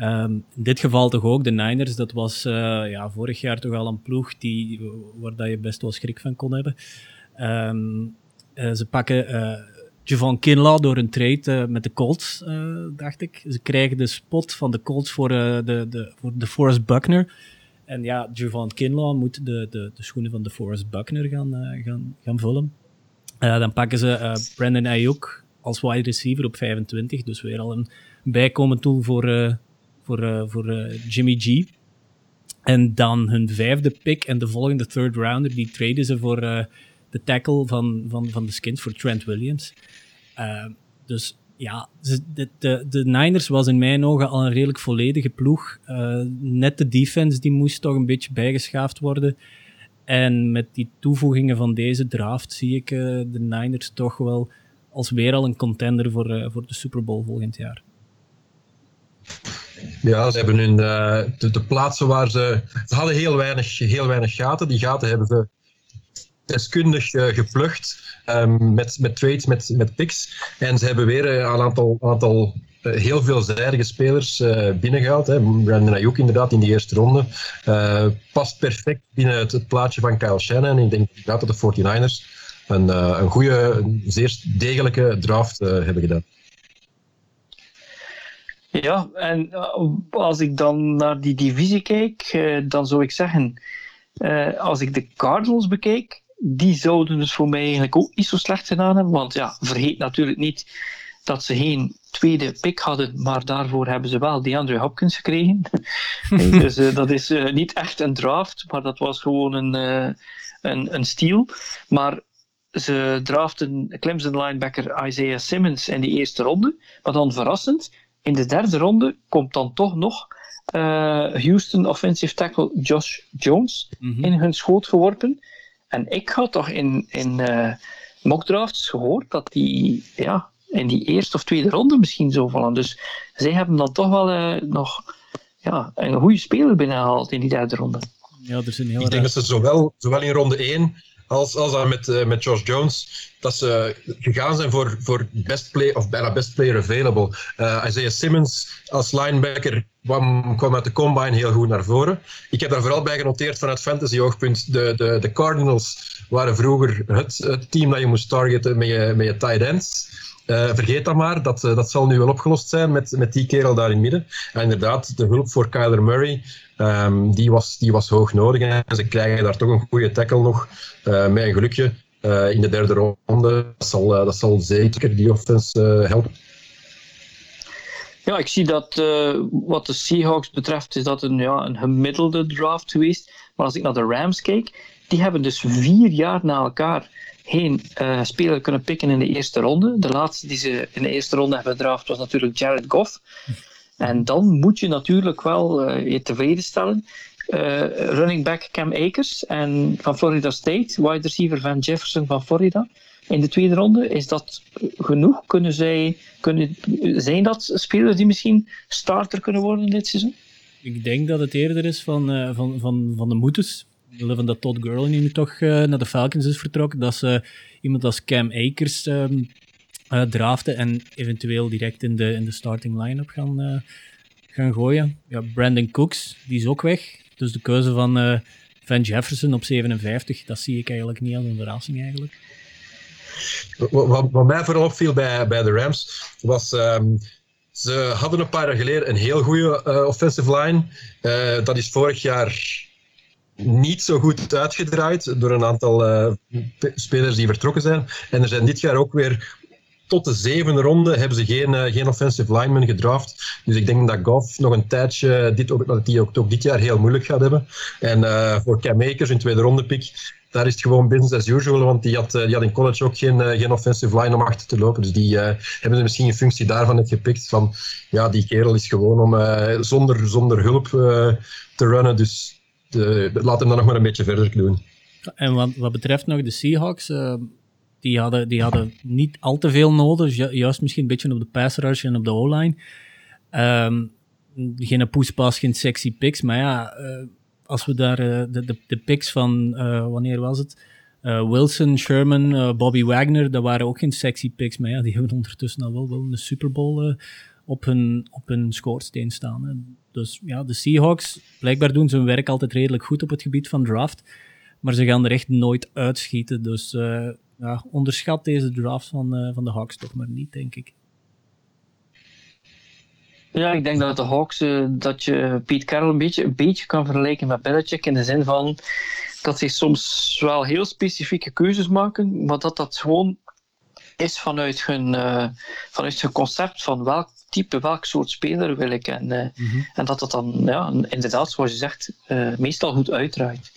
Um, in dit geval toch ook de Niners. Dat was uh, ja, vorig jaar toch al een ploeg die, waar dat je best wel schrik van kon hebben. ze pakken Javon Kinlaw door een trade met de Colts, dacht ik. Ze krijgen de spot van de Colts voor, de, de, voor de Forrest Buckner. En ja, Javon Kinlaw moet de, de, de schoenen van de Forrest Buckner gaan, uh, gaan, gaan vullen. Uh, dan pakken ze uh, Brandon Ayuk als wide receiver op 25. Dus weer al een bijkomend tool voor, voor, voor Jimmy G. En dan hun vijfde pick en de volgende third rounder, die traden ze voor de tackle van, van, van de Skins, voor Trent Williams. dus ja, de, de, de, Niners was in mijn ogen al een redelijk volledige ploeg. Net de defense die moest toch een beetje bijgeschaafd worden. En met die toevoegingen van deze draft zie ik de Niners toch wel als weer al een contender voor, voor de Super Bowl volgend jaar. Ja, ze hebben hun, de, de, plaatsen waar ze... Ze hadden heel weinig, heel weinig gaten. Die gaten hebben ze deskundig uh, geplukt um, met, met trades, met, met picks. En ze hebben weer een aantal, aantal uh, heel veelzijdige spelers binnengehaald. Hè. Brandon Ayuk inderdaad in die eerste ronde. past perfect binnen het, plaatje van Kyle Shannon. Ik denk dat de 49ers een, een goede, zeer degelijke draft hebben gedaan. Ja, en als ik dan naar die divisie kijk, dan zou ik zeggen, als ik de Cardinals bekijk, die zouden dus voor mij eigenlijk ook niet zo slecht gedaan hebben. Want ja, vergeet natuurlijk niet dat ze geen tweede pick hadden, maar daarvoor hebben ze wel DeAndre Hopkins gekregen. dus uh, dat is uh, niet echt een draft, maar dat was gewoon een, uh, een, een steal. Maar ze draften Clemson linebacker Isaiah Simmons in die eerste ronde. Maar dan verrassend, in de derde ronde komt dan toch nog Houston offensive tackle Josh Jones mm -hmm. in hun schoot geworpen. En ik had toch in, in uh, mockdrafts gehoord dat die ja, in die eerste of tweede ronde misschien zo vallen. Dus zij hebben dan toch wel uh, nog ja, een goede speler binnengehaald in die derde ronde. Ja, er zijn heel ik denk dat ze zowel, zowel in ronde 1 als, als dan met, uh, met Josh Jones, dat ze gegaan zijn voor, voor best play of bijna best player available. Uh, Isaiah Simmons als linebacker kwam, kwam uit de combine heel goed naar voren. Ik heb daar vooral bij genoteerd vanuit fantasy oogpunt. De, de, de Cardinals waren vroeger het, het team dat je moest targeten met je, met je tight ends. Uh, vergeet dat maar, dat, dat zal nu wel opgelost zijn met, met die kerel daar in het midden. En inderdaad, de hulp voor Kyler Murray, um, die, was, die was hoog nodig. En ze krijgen daar toch een goede tackle nog, uh, met een gelukje, uh, in de derde ronde. Dat zal, dat zal zeker die offense helpen. Ja, ik zie dat wat de Seahawks betreft is dat een, ja, een gemiddelde draft geweest. Maar als ik naar de Rams kijk, die hebben dus vier jaar na elkaar geen uh, speler kunnen pikken in de eerste ronde. De laatste die ze in de eerste ronde hebben gedraft was natuurlijk Jared Goff. En dan moet je natuurlijk wel uh, je tevreden stellen. running back Cam Akers en van Florida State, wide receiver van Jefferson van Florida in de tweede ronde. Is dat genoeg? Kunnen zij, kunnen, zijn dat spelers die misschien starter kunnen worden dit seizoen? Ik denk dat het eerder is van, uh, van, van, van de moeders. Van dat Todd Gurley nu toch naar de Falcons is vertrokken. Dat ze iemand als Cam Akers um, uh, en eventueel direct in de, in de starting line-up gaan, gaan gooien. Ja, Brandon Cooks, die is ook weg. Dus de keuze van Van Jefferson op 57, dat zie ik eigenlijk niet als een verrassing eigenlijk. Wat, wat, mij vooral opviel bij, bij de Rams was. Um, ze hadden een paar jaar geleden een heel goede offensive line. Dat is vorig jaar niet zo goed uitgedraaid door een aantal spelers die vertrokken zijn. En er zijn dit jaar ook weer tot de zevende ronde hebben ze geen, uh, geen offensive lineman gedraft. Dus ik denk dat Goff nog een tijdje, dit, dat hij ook, ook dit jaar heel moeilijk gaat hebben. En uh, voor Cam Akers in tweede ronde pick, daar is het gewoon business as usual, want die had, die had in college ook geen, geen offensive line om achter te lopen. Dus die hebben ze misschien in functie daarvan net gepikt. Van, ja, die kerel is gewoon om zonder, zonder hulp te runnen. Dus laat hem dan nog maar een beetje verder doen. En wat, wat betreft nog de Seahawks, die, hadden, die hadden niet al te veel nodig, ju juist misschien een beetje op de pass rush en op de O-line. Um, geen poespas, geen sexy picks, maar ja, uh, als we daar uh, de, de, de, picks van, wanneer was het? Wilson, Sherman, Bobby Wagner, dat waren ook geen sexy picks, maar ja, die hebben ondertussen al wel, wel een Super Bowl op hun, op hun schoorsteen staan. Dus ja, de Seahawks, blijkbaar doen ze hun werk altijd redelijk goed op het gebied van draft. Maar ze gaan er echt nooit uitschieten. Dus ja, onderschat deze draft van, uh, van de Hawks toch maar niet, denk ik. Ja, ik denk dat de Hawks, uh, dat je Pete Carroll een beetje, een beetje kan vergelijken met Belichick. In de zin van dat ze soms wel heel specifieke keuzes maken, maar dat dat gewoon is vanuit hun, vanuit hun concept van welk type, welk soort speler wil ik. En, uh, mm -hmm. en dat dat dan ja, inderdaad, zoals je zegt, meestal goed uitdraait.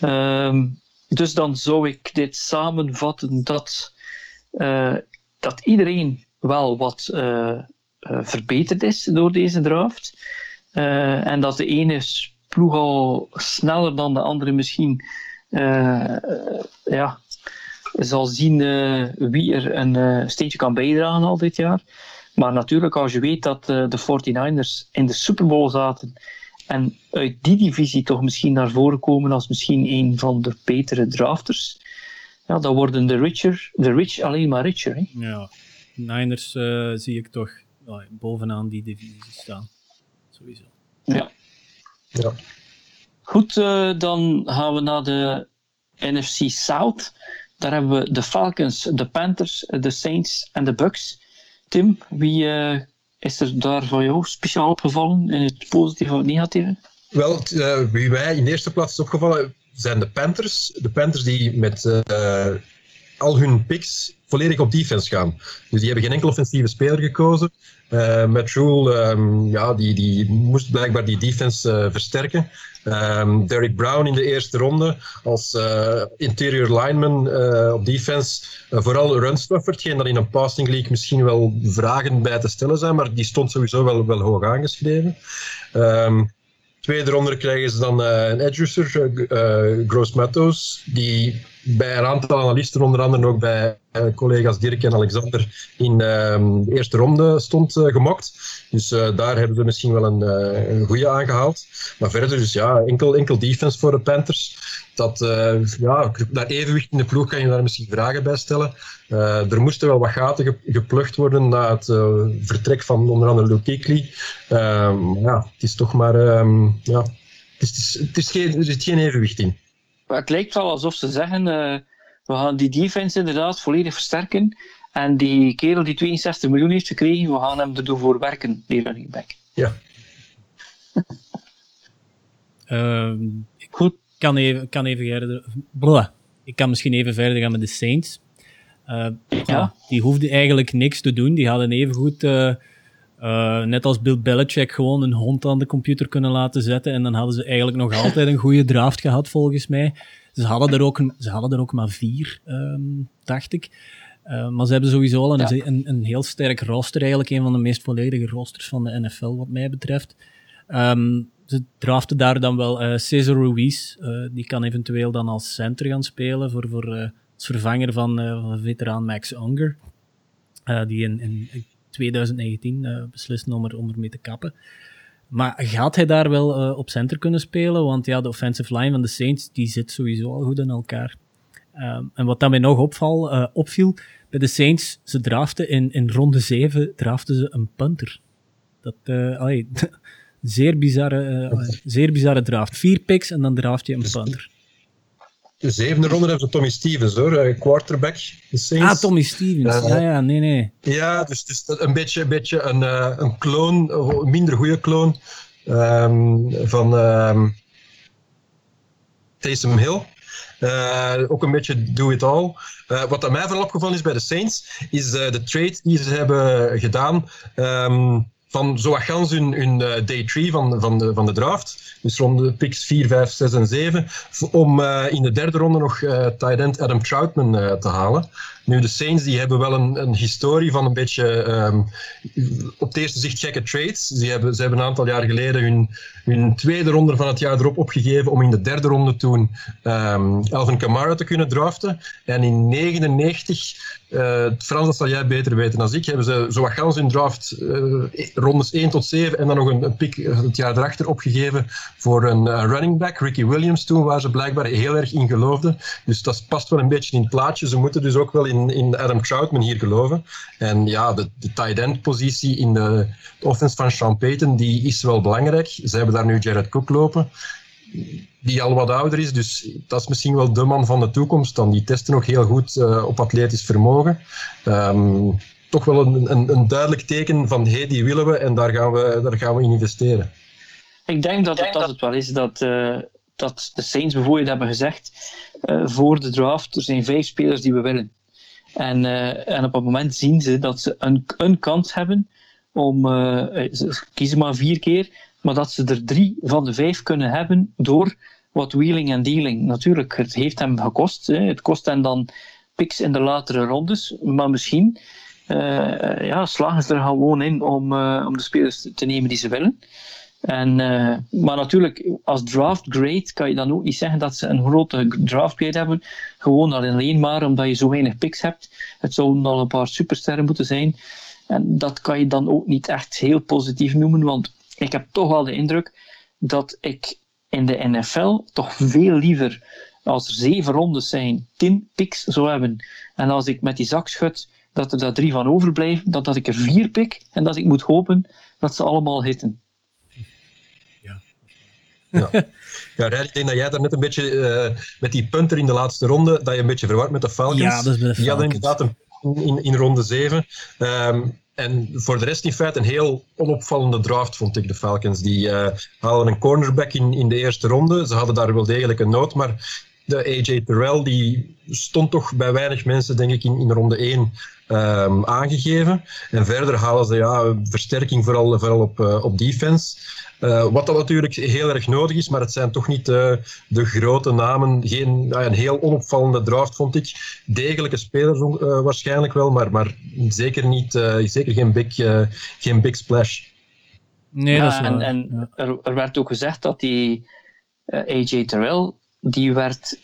Um, dus dan zou ik dit samenvatten dat, uh, dat iedereen wel wat verbeterd is door deze draft. en dat de ene ploeg al sneller dan de andere misschien ja, zal zien wie er een steentje kan bijdragen al dit jaar. Maar natuurlijk, als je weet dat de 49ers in de Super Bowl zaten en uit die divisie toch misschien naar voren komen als misschien een van de betere drafters, ja, dan worden de, richer, de rich alleen maar richer. Hè? Ja, Niners uh, zie ik toch oh, bovenaan die divisie staan. Sowieso. Ja. ja. Goed, uh, dan gaan we naar de NFC South. Daar hebben we de Falcons, de Panthers, de Saints en de Bucks. Tim, wie uh, is er daar voor jou speciaal opgevallen in het positieve of het negatieve? Wel, uh, wie mij in eerste plaats is opgevallen zijn de Panthers. De Panthers die met uh, al hun picks volledig op defense gaan. Dus die hebben geen enkel offensieve speler gekozen. Uh, Rule, um, ja, die, die moest blijkbaar die defense uh, versterken. Um, Derek Brown in de eerste ronde als uh, interior lineman op defense. vooral runstuffer, hetgeen dat in een passing league misschien wel vragen bij te stellen zijn, maar die stond sowieso wel, wel hoog aangeschreven. Um, tweede ronde krijgen ze dan een edge rusher, Gross Matos, die bij een aantal analisten, onder andere ook bij uh, collega's Dirk en Alexander, in uh, de eerste ronde stond uh, gemokt. Dus uh, daar hebben we misschien wel een, een goede aangehaald. Maar verder, dus ja, enkel, enkel defense voor de Panthers. Dat, ja, naar evenwicht in de ploeg kan je daar misschien vragen bij stellen. er moesten wel wat gaten ge geplukt worden na het vertrek van onder andere Luke Kuechly. Ehm, ja, het is toch maar... Um, ja, het is, het is geen, er zit geen evenwicht in het lijkt wel alsof ze zeggen, uh, we gaan die defense inderdaad volledig versterken. En die kerel die 62 miljoen heeft gekregen, we gaan hem erdoor voor werken, die running back. Ja. uh, Goed. Kan even, kan even verder. Blah. Ik kan misschien even verder gaan met de Saints. Uh, ja. ja. Die hoefden eigenlijk niks te doen. Die hadden even goed uh, uh, net als Bill Belichick gewoon een hond aan de computer kunnen laten zetten. En dan hadden ze eigenlijk nog altijd een goede draft gehad, volgens mij. Ze hadden er ook, een, ze hadden er ook maar vier, um, dacht ik. Uh, maar ze hebben sowieso al een, een, een, heel sterk roster, eigenlijk een van de meest volledige rosters van de NFL, wat mij betreft. Um, ze draften daar dan wel uh, Cesar Ruiz. Die kan eventueel dan als center gaan spelen voor, voor als vervanger van, van veteraan Max Unger. die in, in 2019 uh, beslissen om er, om mee te kappen. Maar gaat hij daar wel uh, op center kunnen spelen? Want ja, de offensive line van de Saints die zit sowieso al goed in elkaar. Um, en wat dan mij nog opval, uh, opviel, bij de Saints, ze draften in, in ronde 7 draften ze een punter. Dat, allee, zeer, bizarre, zeer bizarre draft. Vier picks en dan draft je een punter de zevende ronde hebben ze Tommy Stevens hoor, eh, quarterback. Ah, Tommy Stevens. ja, ja, nee, nee. Ja, dus, dus een beetje, een, beetje een, uh, een kloon, een minder goede kloon um, van um, Taysom Hill. Uh, ook een beetje do it all. Uh, wat aan mij vooral opgevallen is bij de Saints, is uh, de trade die ze hebben gedaan. Um, van zo gans hun, uh, day 3 van, van, de, van de draft. Dus ronde picks 4, 5, 6 en 7. Om uh, in de derde ronde nog uh, tight end Adam Troutman te halen. Nu, de Saints die hebben wel een, een historie van een beetje um, op het eerste zicht gekke trades. Ze hebben, ze hebben een aantal jaar geleden hun, hun tweede ronde van het jaar erop opgegeven om in de derde ronde toen um, Alvin Kamara te kunnen draften. En in 99 uh, Frans, dat zal jij beter weten dan ik. Hebben ze zo wat gans in draft uh, rondes 1 tot 7 en dan nog een, een pick het jaar erachter opgegeven voor een uh, running back, Ricky Williams toen, waar ze blijkbaar heel erg in geloofden. Dus dat past wel een beetje in het plaatje. Ze moeten dus ook wel in, in Adam Troutman hier geloven. En ja, de, de tight end positie in de, de offense van Sean Payton, die is wel belangrijk. Ze hebben daar nu Jared Cook lopen die al wat ouder is. Dus dat is misschien wel de man van de toekomst. Dan die testen nog heel goed uh, op atletisch vermogen. Um, toch wel een, een, een, duidelijk teken van hey, die willen we en daar gaan we, daar gaan we in investeren. Ik denk dat het, dat het wel is dat, uh, dat de Saints bijvoorbeeld hebben gezegd uh, voor de draft, er zijn vijf spelers die we willen. En, en op het moment zien ze dat ze een, een kans hebben om, ze kiezen maar vier keer, maar dat ze er drie van de vijf kunnen hebben door wat wheeling en dealing. Natuurlijk, het heeft hem gekost. Hè. Het kost hem dan picks in de latere rondes, maar misschien uh, ja, slagen ze er gewoon in om, om de spelers te nemen die ze willen. En, uh, maar natuurlijk, als draft grade kan je dan ook niet zeggen dat ze een grote draft grade hebben. Gewoon alleen maar omdat je zo weinig picks hebt. Het zouden al een paar supersterren moeten zijn. En dat kan je dan ook niet echt heel positief noemen, want ik heb toch wel de indruk dat ik in de NFL toch veel liever, als er zeven rondes zijn, tien picks zou hebben. En als ik met die zak schud, dat er daar drie van overblijven, dan dat ik er vier pik en dat ik moet hopen dat ze allemaal hitten. Ja. Ja, ik denk dat jij daar net een beetje uh, met die punter in de laatste ronde, dat je een beetje verward met de Falcons. Ja, dat is de. Die hadden inderdaad een in, in ronde 7. Um, en voor de rest in feite een heel onopvallende draft, vond ik, de Falcons. Die uh, halen een cornerback in, in de eerste ronde. Ze hadden daar wel degelijk een nood, maar de AJ Terrell die stond toch bij weinig mensen, denk ik, in, in ronde 1 um, aangegeven. En verder halen ze ja, versterking vooral, vooral op, uh, op defense. Uh, wat dan natuurlijk heel erg nodig is, maar het zijn toch niet uh, de grote namen. Geen, een heel onopvallende draft, vond ik. Degelijke spelers uh, waarschijnlijk wel, maar, maar zeker, niet, zeker geen, big, geen big splash. Nee, ja, dat is en, er, er, werd ook gezegd dat die AJ Terrell, die werd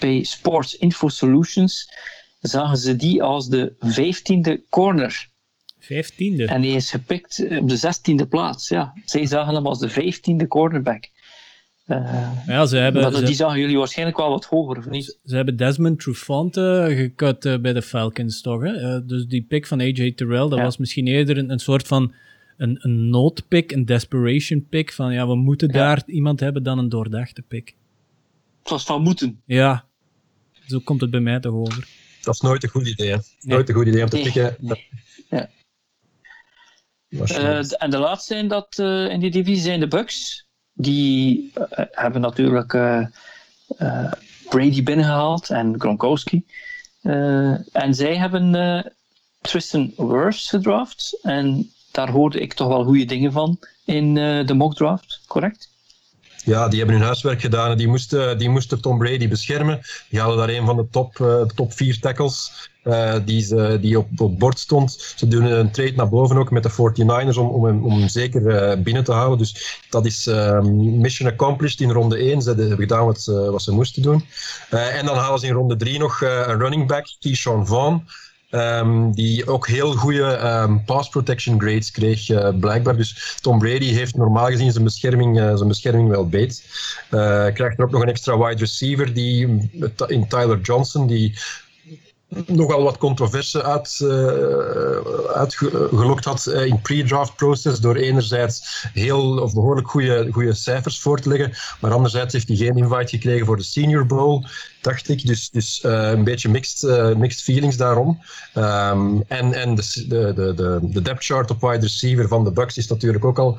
bij Sports Info Solutions, zagen ze die als de vijftiende corner. Vijftiende? En hij is gepikt op de zestiende plaats. Ja. Zij zagen hem als de vijftiende cornerback. Uh, ja, ze hebben, dat, ze, die zagen jullie waarschijnlijk wel wat hoger, of niet? Ze, ze hebben Desmond Trufant gekut uh, bij de Falcons, toch? Hè? Uh, dus die pick van AJ Terrell, dat ja. was misschien eerder een, een soort van een, een noodpick, een desperation pick. Van ja, we moeten ja. daar iemand hebben dan een doordachte pick. Het was van moeten. Ja, zo komt het bij mij toch over. Dat is nooit een goed idee. Hè? Nee. Nooit een goed idee om te nee. pikken. Nee. Ja. Uh, en de laatste in, dat, uh, in die divisie zijn de Bucks. Die uh, hebben natuurlijk Brady binnengehaald en Gronkowski. en zij hebben Tristan Wirfs gedraft. En daar hoorde ik toch wel goede dingen van in de mock draft, correct? Ja, die hebben hun huiswerk gedaan die moesten, die moesten Tom Brady beschermen. Die hadden daar een van de top, uh, top vier tackles uh, die, ze, die op, bord stond. Ze doen een trade naar boven ook met de 49ers om, om, hem, om zeker uh, binnen te houden. Dus dat is mission accomplished in ronde 1. Ze hebben gedaan wat ze, wat ze moesten doen. en dan halen ze in ronde 3 nog een running back, Keyshawn Vaughn. Um, die ook heel goede um, pass protection grades kreeg, uh, blijkbaar. Dus Tom Brady heeft normaal gezien zijn bescherming, uh, zijn bescherming wel beet. Uh, krijgt er ook nog een extra wide receiver die, in Tyler Johnson, die nogal wat controverse uit, uh, uitgelokt had uh, in pre-draft process door enerzijds heel of behoorlijk goede cijfers voor te leggen, maar anderzijds heeft hij geen invite gekregen voor de Senior Bowl, dacht ik. Dus, dus uh, een beetje mixed, mixed feelings daarom. Um, en en de, de, de, de depth chart op wide receiver van de Bucks is natuurlijk ook al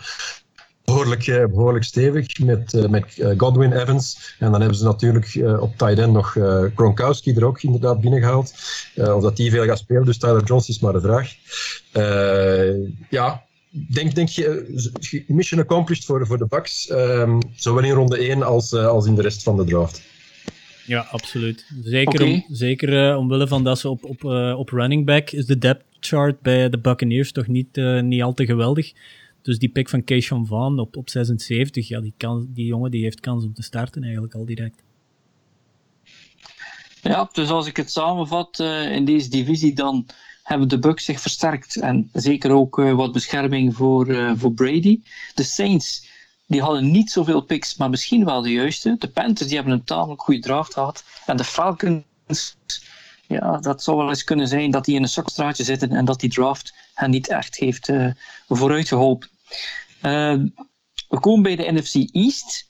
behoorlijk, behoorlijk stevig met, met Godwin Evans. En dan hebben ze natuurlijk op tight end nog Gronkowski er ook inderdaad binnengehaald. of dat die veel gaat spelen, dus Tyler Jones is maar de vraag. ja, denk, denk je, mission accomplished voor, voor de Bucks, um, zowel in ronde 1 als, als in de rest van de draft. Ja, absoluut. Zeker, om, zeker uh, omwille van dat ze op, op, uh, op running back is de depth chart bij de Buccaneers toch niet, uh, niet al te geweldig. Dus die pick van Keishon Van op, op 76, ja, die, kan, die jongen die heeft kans om te starten eigenlijk al direct. Ja, dus als ik het samenvat in deze divisie, dan hebben de Bucks zich versterkt. En zeker ook wat bescherming voor, voor Brady. De Saints die hadden niet zoveel picks, maar misschien wel de juiste. De Panthers die hebben een tamelijk goede draft gehad. En de Falcons, ja, dat zou wel eens kunnen zijn dat die in een zakstraatje zitten en dat die draft hen niet echt heeft vooruit geholpen. Uh, we komen bij de NFC East.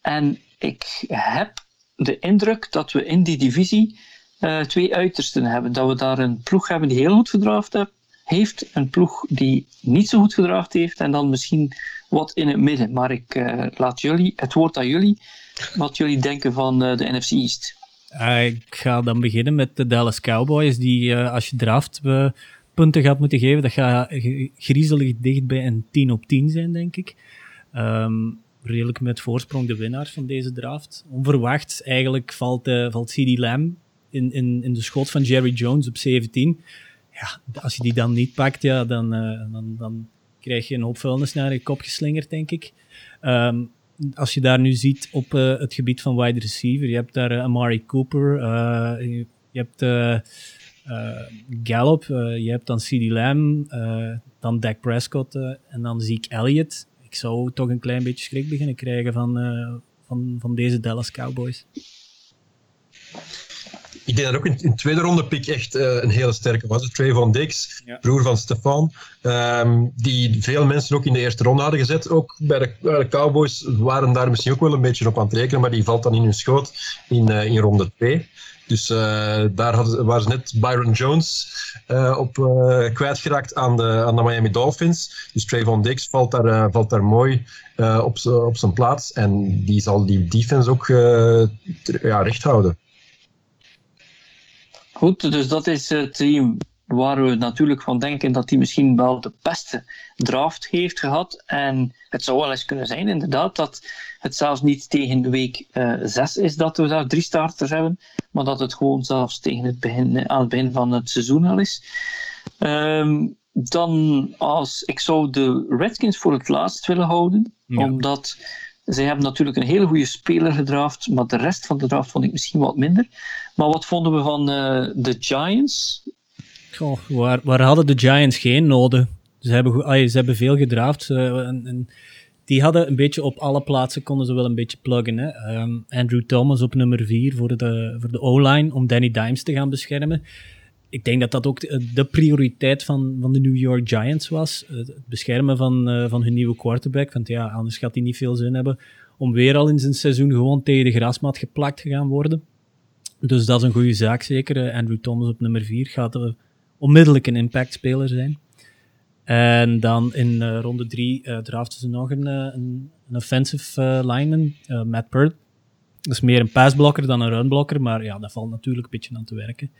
En ik heb de indruk dat we in die divisie uh, twee uitersten hebben. Dat we daar een ploeg hebben die heel goed gedraft heeft, een ploeg die niet zo goed gedraft heeft, en dan misschien wat in het midden. Maar ik uh, laat jullie, het woord aan jullie, wat jullie denken van uh, de NFC East. Uh, ik ga dan beginnen met de Dallas Cowboys, die als je draft punten gaat moeten geven, dat gaat griezelig dicht bij een 10 op 10 zijn, denk ik. Um, redelijk met voorsprong de winnaars van deze draft. Onverwachts eigenlijk valt, valt CD Lamb in, in, in de schot van Jerry Jones op 17. Ja, als je die dan niet pakt, ja, dan, dan, dan krijg je een hoop vuilnis naar je kop geslingerd, denk ik. Um, als je daar nu ziet op uh, het gebied van wide receiver, je hebt daar uh, Amari Cooper, uh, je, hebt Gallup, je hebt dan CeeDee Lamb, dan Dak Prescott en dan Zeke Elliott. Ik zou toch een klein beetje schrik beginnen krijgen van, van, van deze Dallas Cowboys ik denk dat ook in, in de tweede ronde pick echt uh, een hele sterke was. Trayvon Dix, ja. broer van Stefan. Um, die veel mensen ook in de eerste ronde hadden gezet. Ook bij de, Cowboys waren daar misschien ook wel een beetje op aan het rekenen, maar die valt dan in hun schoot in, uh, in ronde 2. Dus uh, daar hadden, waren ze net Byron Jones op kwijtgeraakt aan de, aan de Miami Dolphins. Dus Trayvon Dix valt daar, valt daar mooi op, op zijn plaats. En die zal die defense ook ja, recht houden. Goed, dus dat is het team waar we natuurlijk van denken dat hij misschien wel de beste draft heeft gehad. En het zou wel eens kunnen zijn, inderdaad, dat het zelfs niet tegen de week uh, eh, 6 is dat we daar drie starters hebben, maar dat het gewoon zelfs tegen het begin, aan het begin van het seizoen al is. Um, dan als ik zou de Redskins voor het laatst willen houden, omdat zij hebben natuurlijk een hele goede speler gedraft, maar de rest van de draft vond ik misschien wat minder. Maar wat vonden we van uh, de Giants? Goh, waar, waar hadden de Giants geen noden? Ze hebben, ze hebben veel gedraft. Uh, en, en, die hadden een beetje op alle plaatsen, konden ze wel een beetje pluggen. Hè? Um, Andrew Thomas op nummer 4 voor de, voor de O-line, om Danny Dimes te gaan beschermen ik denk dat dat ook de, prioriteit van, van de New York Giants was. Het beschermen van, uh, van hun nieuwe quarterback. Want ja, anders gaat hij niet veel zin hebben om weer al in zijn seizoen gewoon tegen de grasmat geplakt te gaan worden. Dus dat is een goede zaak zeker. Eh, Andrew Thomas op nummer 4 gaat uh, onmiddellijk een impactspeler zijn. En dan in uh, ronde 3 uh, ze nog een, een, een offensive lineman, Matt Peart. Dat is meer een passblokker dan een runblokker, maar ja, dat valt natuurlijk een beetje aan te werken.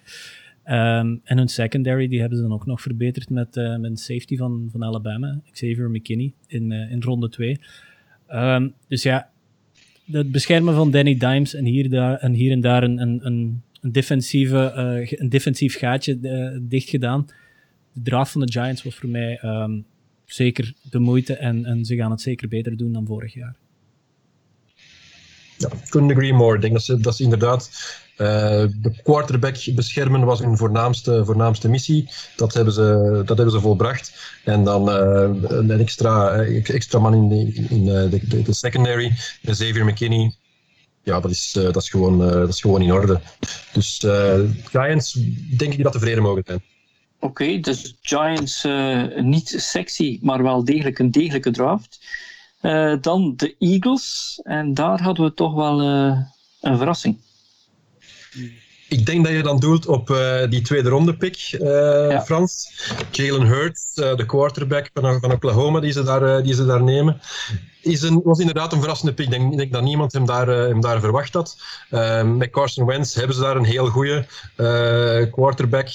Um, en hun secondary, die hebben ze dan ook nog verbeterd met, uh, met een safety van, van Alabama, Xavier McKinney, in, uh, in ronde 2. Um, ehm, dus ja, het beschermen van Danny Dimes en hier, daar, en, hier en daar een, een, een, defensieve, uh, een defensief gaatje dicht gedaan. De draft van de Giants was voor mij um, zeker de moeite en, en ze gaan het zeker beter doen dan vorig jaar. Ja, couldn't agree more. Ik denk dat ze, dat ze inderdaad uh, de quarterback beschermen was hun voornaamste, voornaamste missie. Dat hebben, ze, dat hebben ze volbracht. En dan uh, een extra, eh, extra man in, de, in de, de, de secondary, Xavier McKinney. Ja, dat is, dat, is gewoon, dat is gewoon in orde. Dus Giants, denk ik dat tevreden mogen zijn. Oké, dus Giants niet sexy, maar wel degelijk een degelijke draft. dan de Eagles. En daar hadden we toch wel een verrassing. Ik denk dat je dan doelt op uh, die tweede ronde pick, uh, ja. Frans. Jalen Hurts, uh, de quarterback van, van Oklahoma, die ze daar, die ze daar nemen. Is een, was inderdaad een verrassende pick. Ik denk, denk dat niemand hem daar, hem daar verwacht had. met Carson Wentz hebben ze daar een heel goede quarterback.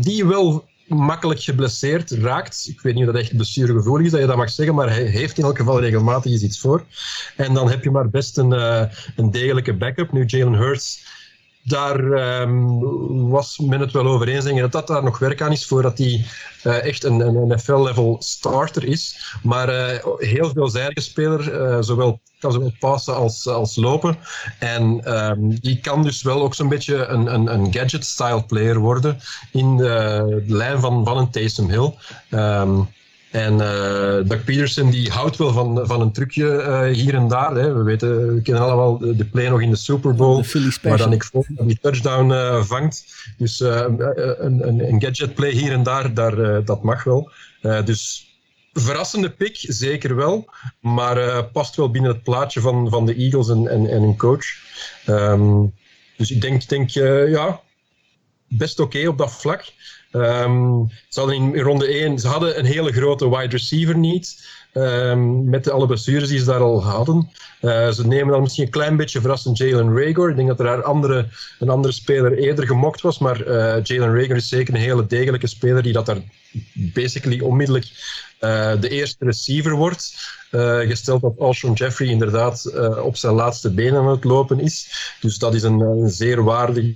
die wel makkelijk geblesseerd raakt. Ik weet niet of dat echt blessuregevoelig is, dat je dat mag zeggen, maar hij heeft in elk geval regelmatig iets voor. En dan heb je maar best een, een degelijke backup. Nu, Jalen Hurts daar um, was men het wel over eens, dat dat daar nog werk aan is voordat hij uh, echt een, een NFL-level starter is. Maar uh, heel veelzijdige speler, uh, zowel, kan zowel passen als, als lopen. En um, die kan dus wel ook zo'n beetje een, een, een gadget-style player worden in de, de lijn van, van een Taysom Hill. Um, en uh, Doug Peterson die houdt wel van, van een trucje uh, hier en daar. Hè. We, weten, we kennen allemaal de play nog in de Super Bowl, waar dan ik voor die touchdown uh, vangt. Dus een, een, een, gadget play hier en daar, daar dat mag wel. dus verrassende pick, zeker wel. Maar past wel binnen het plaatje van, van de Eagles en, en, en een coach. Um, dus ik denk, denk ja, best oké okay op dat vlak. Um, ze hadden in ronde 1 ze hadden een hele grote wide receiver niet. Um, met alle blessures die ze daar al hadden. Uh, ze nemen dan misschien een klein beetje verrassend Jalen Rager. Ik denk dat er daar andere, een andere speler eerder gemokt was. Maar uh, Jalen Rager is zeker een hele degelijke speler die dat daar basically onmiddellijk uh, de eerste receiver wordt. gesteld dat Alshon Jeffrey inderdaad op zijn laatste benen aan het lopen is. Dus dat is een, een zeer waardig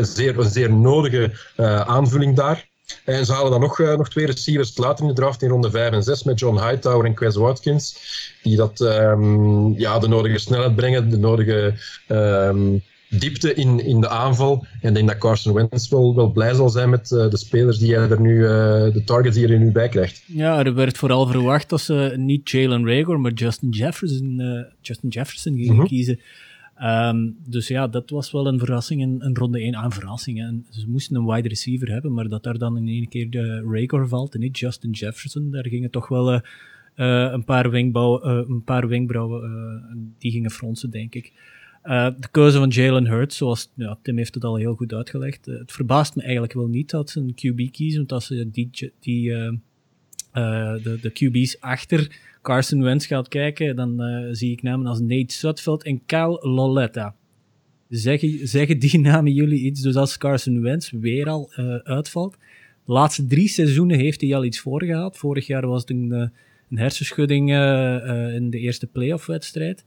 zeer, een zeer nodige uh, aanvulling daar. En ze halen dan nog, uh, nog twee receivers later in de draft in ronde 5 en 6 met John Hightower en Quez Watkins. Die dat, um, ja, de nodige snelheid brengen, de nodige um, diepte in, in de aanval. En ik denk dat Carson Wentz wel, wel blij zal zijn met uh, de spelers die hij er nu, uh, de targets die hij er nu bij krijgt. Ja, er werd vooral verwacht dat ze niet Jalen Rager, maar Justin Jefferson, Justin Jefferson gingen mm -hmm. kiezen. Um, dus ja, dat was wel een verrassing, een, ronde 1 aan verrassingen. En ze moesten een wide receiver hebben, maar dat daar dan in één keer de Rager valt en niet Justin Jefferson, daar gingen toch wel een paar, wenkbouw, uh, een paar wenkbrauwen, die gingen fronsen, denk ik. de keuze van Jalen Hurts, zoals ja, Tim heeft het al heel goed uitgelegd, het verbaast me eigenlijk wel niet dat ze een QB kiezen, want als ze die, die de, de QB's achter Carson Wentz gaat kijken, dan uh, zie ik namen als Nate Sutfeld en Cal Loletta. Zeggen, zeggen die namen jullie iets? Dus als Carson Wentz weer al uh, uitvalt. De laatste drie seizoenen heeft hij al iets voorgehad. Vorig jaar was het een, uh, een hersenschudding in de eerste playoff-wedstrijd.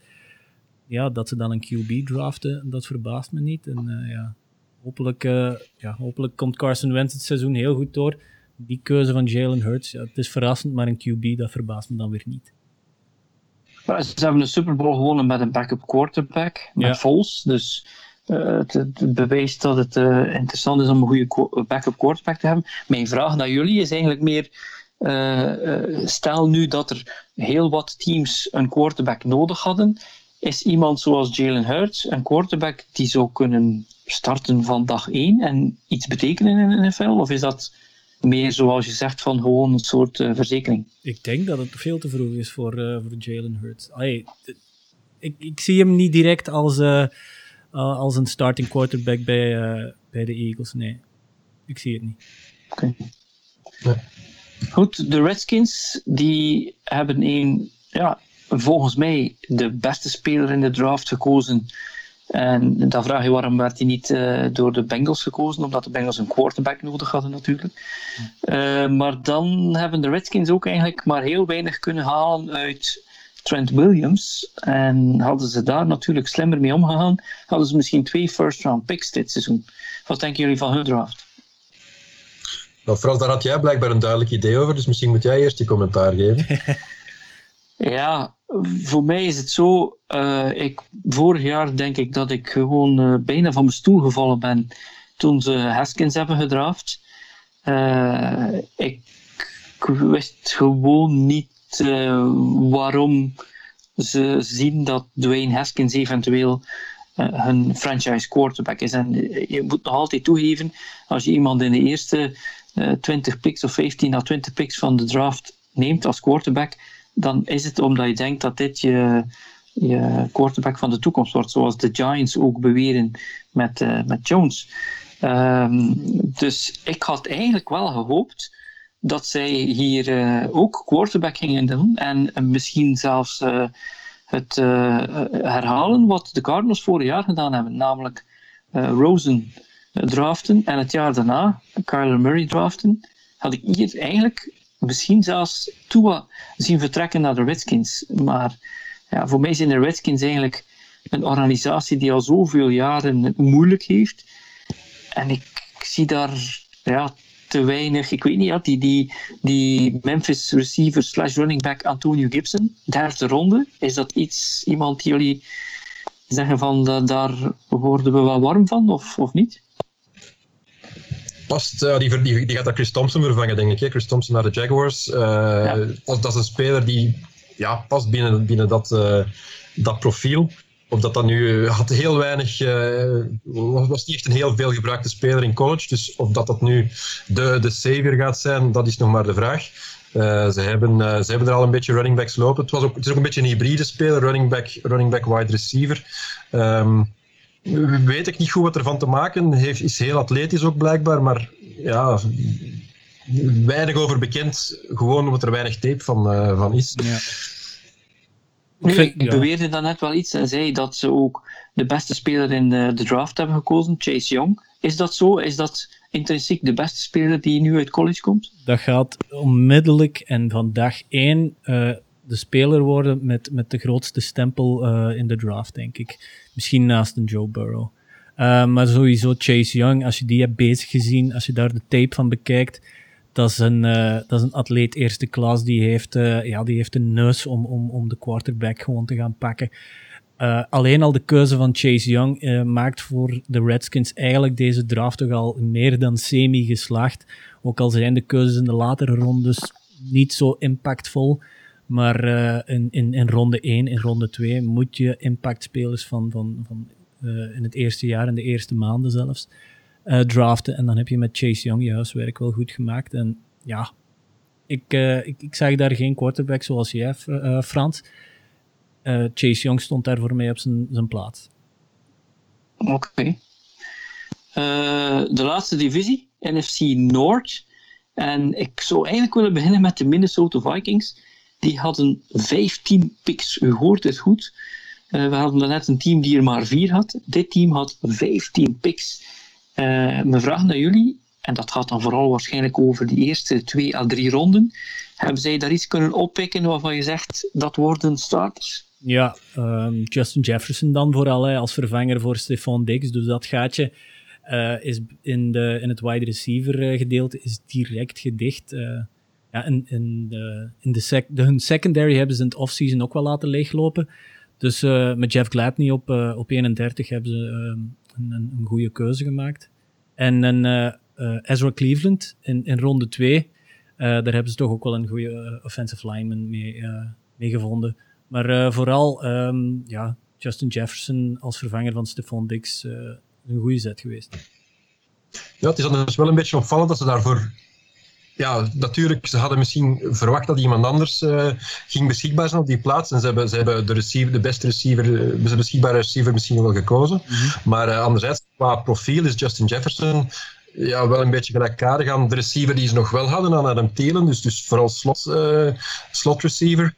Ja, dat ze dan een QB draften, dat verbaast me niet. En ja, hopelijk, ja, hopelijk komt Carson Wentz het seizoen heel goed door die keuze van Jalen Hurts, ja, het is verrassend, maar een QB, dat verbaast me dan weer niet. Maar ze hebben een Super Bowl gewonnen met een backup quarterback, met ja. Dus uh, het, het, bewijst dat het uh, interessant is om een goede backup quarterback te hebben. Mijn vraag naar jullie is eigenlijk meer: uh, stel nu dat er heel wat teams een quarterback nodig hadden. Is iemand zoals Jalen Hurts een quarterback die zou kunnen starten van dag 1 en iets betekenen in de NFL? Of is dat meer zoals je zegt van gewoon een soort uh, verzekering. Ik denk dat het veel te vroeg is voor, uh, voor Jalen Hurts. Allee, ik, ik zie hem niet direct als, uh, als een starting quarterback bij, bij de Eagles. Nee, ik zie het niet. Oké. Okay. Goed, de Redskins die hebben een, ja, volgens mij de beste speler in de draft gekozen en dan vraag je waarom werd hij niet uh, door de Bengals gekozen, omdat de Bengals een quarterback nodig hadden natuurlijk. Uh, maar dan hebben de Redskins ook eigenlijk maar heel weinig kunnen halen uit Trent Williams. En hadden ze daar natuurlijk slimmer mee omgegaan, hadden ze misschien twee first round picks dit seizoen. Wat denken jullie van hun draft? Nou, Frans, daar had jij blijkbaar een duidelijk idee over, dus misschien moet jij eerst je commentaar geven. ja, voor mij is het zo, uh, ik, vorig jaar denk ik dat ik gewoon uh, bijna van mijn stoel gevallen ben toen ze Haskins hebben gedraft. Ik, ik, wist gewoon niet waarom ze zien dat Dwayne Haskins eventueel hun franchise quarterback is. En je moet nog altijd toegeven, als je iemand in de eerste 20 picks of 15 à 20 picks van de draft neemt als quarterback, dan is het omdat je denkt dat dit je, je quarterback van de toekomst wordt, zoals de Giants ook beweren met, uh, met Jones. Um, dus ik had eigenlijk wel gehoopt dat zij hier uh, ook quarterback gingen doen en misschien zelfs het herhalen wat de Cardinals vorig jaar gedaan hebben, namelijk Rosen draften en het jaar daarna Kyler Murray draften, had ik hier eigenlijk misschien zelfs Tua zien vertrekken naar de Redskins. Maar ja, voor mij zijn de Redskins eigenlijk een organisatie die al zoveel jaren het moeilijk heeft. En ik, zie daar ja, te weinig, ik weet niet, ja, die, die, die Memphis receiver slash running back Antonio Gibson, derde ronde, is dat iets, iemand die jullie zeggen van daar worden we wel warm van of, of niet? Past, uh, die, die, die, gaat daar Chris Thompson vervangen, denk ik. Hè? Chris Thompson naar de Jaguars. Uh, ja. dat, dat, is een speler die ja, past binnen, binnen dat, uh, dat profiel. Of dat dan nu had heel weinig, was niet echt een heel veel gebruikte speler in college. Dus of dat dat nu de, de savior gaat zijn, dat is nog maar de vraag. Uh, ze, hebben, uh, ze hebben er al een beetje running backs lopen. Het, was ook, het is ook een beetje een hybride speler, running back, running back wide receiver. Um, weet ik niet goed wat ervan te maken. Heeft, is heel atletisch ook blijkbaar, maar ja, weinig over bekend. Gewoon omdat er weinig tape van, uh, van is. Ja. Nu, ik beweerde dan net wel iets en zei dat ze ook de beste speler in de, de, draft hebben gekozen, Chase Young. Is dat zo? Is dat intrinsiek de beste speler die nu uit college komt? Dat gaat onmiddellijk en van dag één uh, de speler worden met, met de grootste stempel uh, in de draft, denk ik. Misschien naast een Joe Burrow. Uh, maar sowieso Chase Young, als je die hebt bezig gezien, als je daar de tape van bekijkt, dat is een, uh, dat is een atleet eerste klas. Die heeft, ja, die heeft een neus om, om, om de quarterback gewoon te gaan pakken. alleen al de keuze van Chase Young maakt voor de Redskins eigenlijk deze draft toch al meer dan semi geslaagd. Ook al zijn de keuzes in de latere rondes niet zo impactvol. Maar uh, in, in, in ronde 1, in ronde 2 moet je impactspelers van, van, van uh, in het eerste jaar, in de eerste maanden zelfs, uh, draften. En dan heb je met Chase Young je huiswerk wel goed gemaakt. En ja, ik, ik, ik zag daar geen quarterback zoals jij, Frans. Chase Young stond daar voor mij op zijn, zijn plaats. Oké. De laatste divisie, NFC North. En ik zou eigenlijk willen beginnen met de Minnesota Vikings die hadden 15 picks. U hoort het goed. Uh, we hadden net een team die er maar vier had. Dit team had 15 picks. Uh, mijn vraag naar jullie, en dat gaat dan vooral waarschijnlijk over die eerste twee à drie ronden. Hebben zij daar iets kunnen oppikken waarvan je zegt dat worden starters? Ja, um, Justin Jefferson dan vooral als vervanger voor Stephon Diggs. Dus dat gaatje uh, is in, de, in het wide receiver gedeelte is direct gedicht ja, in, in, de, in de, sec, hun secondary hebben ze in het offseason ook wel laten leeglopen. Dus uh, met Jeff Gladney op, uh, op 31 hebben ze een, een, een, goede keuze gemaakt. En Ezra Cleveland in, in ronde 2, daar hebben ze toch ook wel een goede offensive lineman mee, mee gevonden. Maar vooral um, ja, Justin Jefferson als vervanger van Stephon Diggs een goede zet geweest. Ja, het is dan dus wel een beetje opvallend dat ze daarvoor ja, natuurlijk, ze hadden misschien verwacht dat iemand anders uh, ging beschikbaar zijn op die plaats. En ze hebben, ze hebben de, receiver, de beste receiver, de beschikbare receiver misschien wel gekozen. Mm -hmm. Maar uh, anderzijds, qua profiel is Justin Jefferson ja, wel een beetje gelijkaardig aan de receiver die ze nog wel hadden aan Adam Thielen. Dus, dus vooral slot, uh, slot receiver.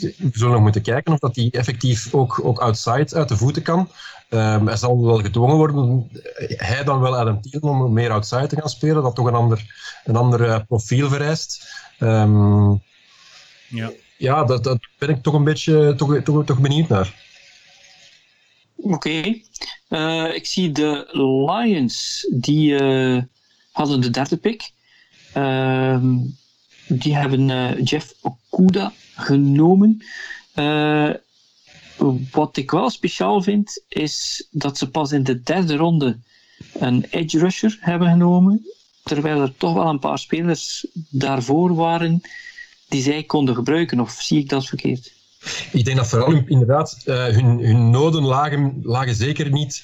We zullen nog moeten kijken of dat die effectief ook, ook outside uit de voeten kan. Um, hij zal wel gedwongen worden, hij dan wel Adam Thielen, om meer outside te gaan spelen, dat toch een ander, een ander uh, profiel vereist. Um, ja, ja dat, dat ben ik toch een beetje toch, toch, toch benieuwd naar. Oké. Okay. Uh, ik zie de Lions, die uh, hadden de derde pick. Uh, die hebben Jeff Okuda genomen. Wat ik wel speciaal vind, is dat ze pas in de derde ronde een edge rusher hebben genomen, terwijl er toch wel een paar spelers daarvoor waren die zij konden gebruiken. Of zie ik dat verkeerd? Ik denk dat vooral inderdaad uh, hun, hun noden lagen, lagen zeker niet.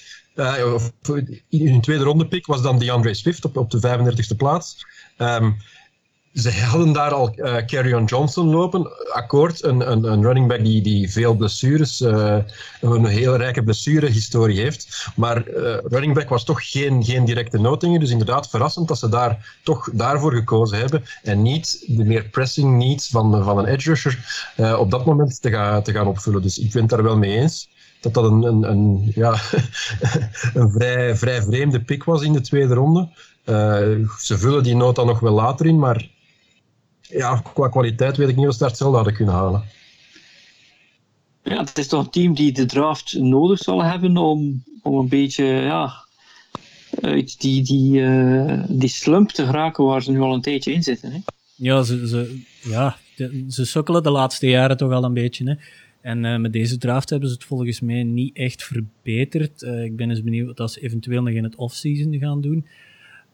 In hun tweede ronde pick was dan DeAndre Swift op, op de 35e plaats. Um, ze hadden daar al uh, Carrion Johnson lopen, akkoord, een, een, een running back die, die veel blessures, uh, een heel rijke blessurehistorie heeft. Maar uh, running back was toch geen, geen directe noting, dus inderdaad verrassend dat ze daar toch daarvoor gekozen hebben en niet de meer pressing needs van, van een edge rusher op dat moment te, gaan te gaan opvullen. Dus ik ben het daar wel mee eens dat dat een, een, ja, een vrij, vrij vreemde pick was in de tweede ronde. Ze vullen die noot dan nog wel later in, maar ja, qua kwaliteit weet ik niet of ze daar hetzelfde hadden kunnen halen. Ja, het is toch een team die de draft nodig zal hebben om, om een beetje ja, uit die, die, uh, die slump te geraken waar ze nu al een tijdje in zitten. Hè? Ja, ze, ze, ja, ze sukkelen de laatste jaren toch al een beetje. Hè? En uh, met deze draft hebben ze het volgens mij niet echt verbeterd. Uh, ik ben eens benieuwd wat ze eventueel nog in het offseason gaan doen.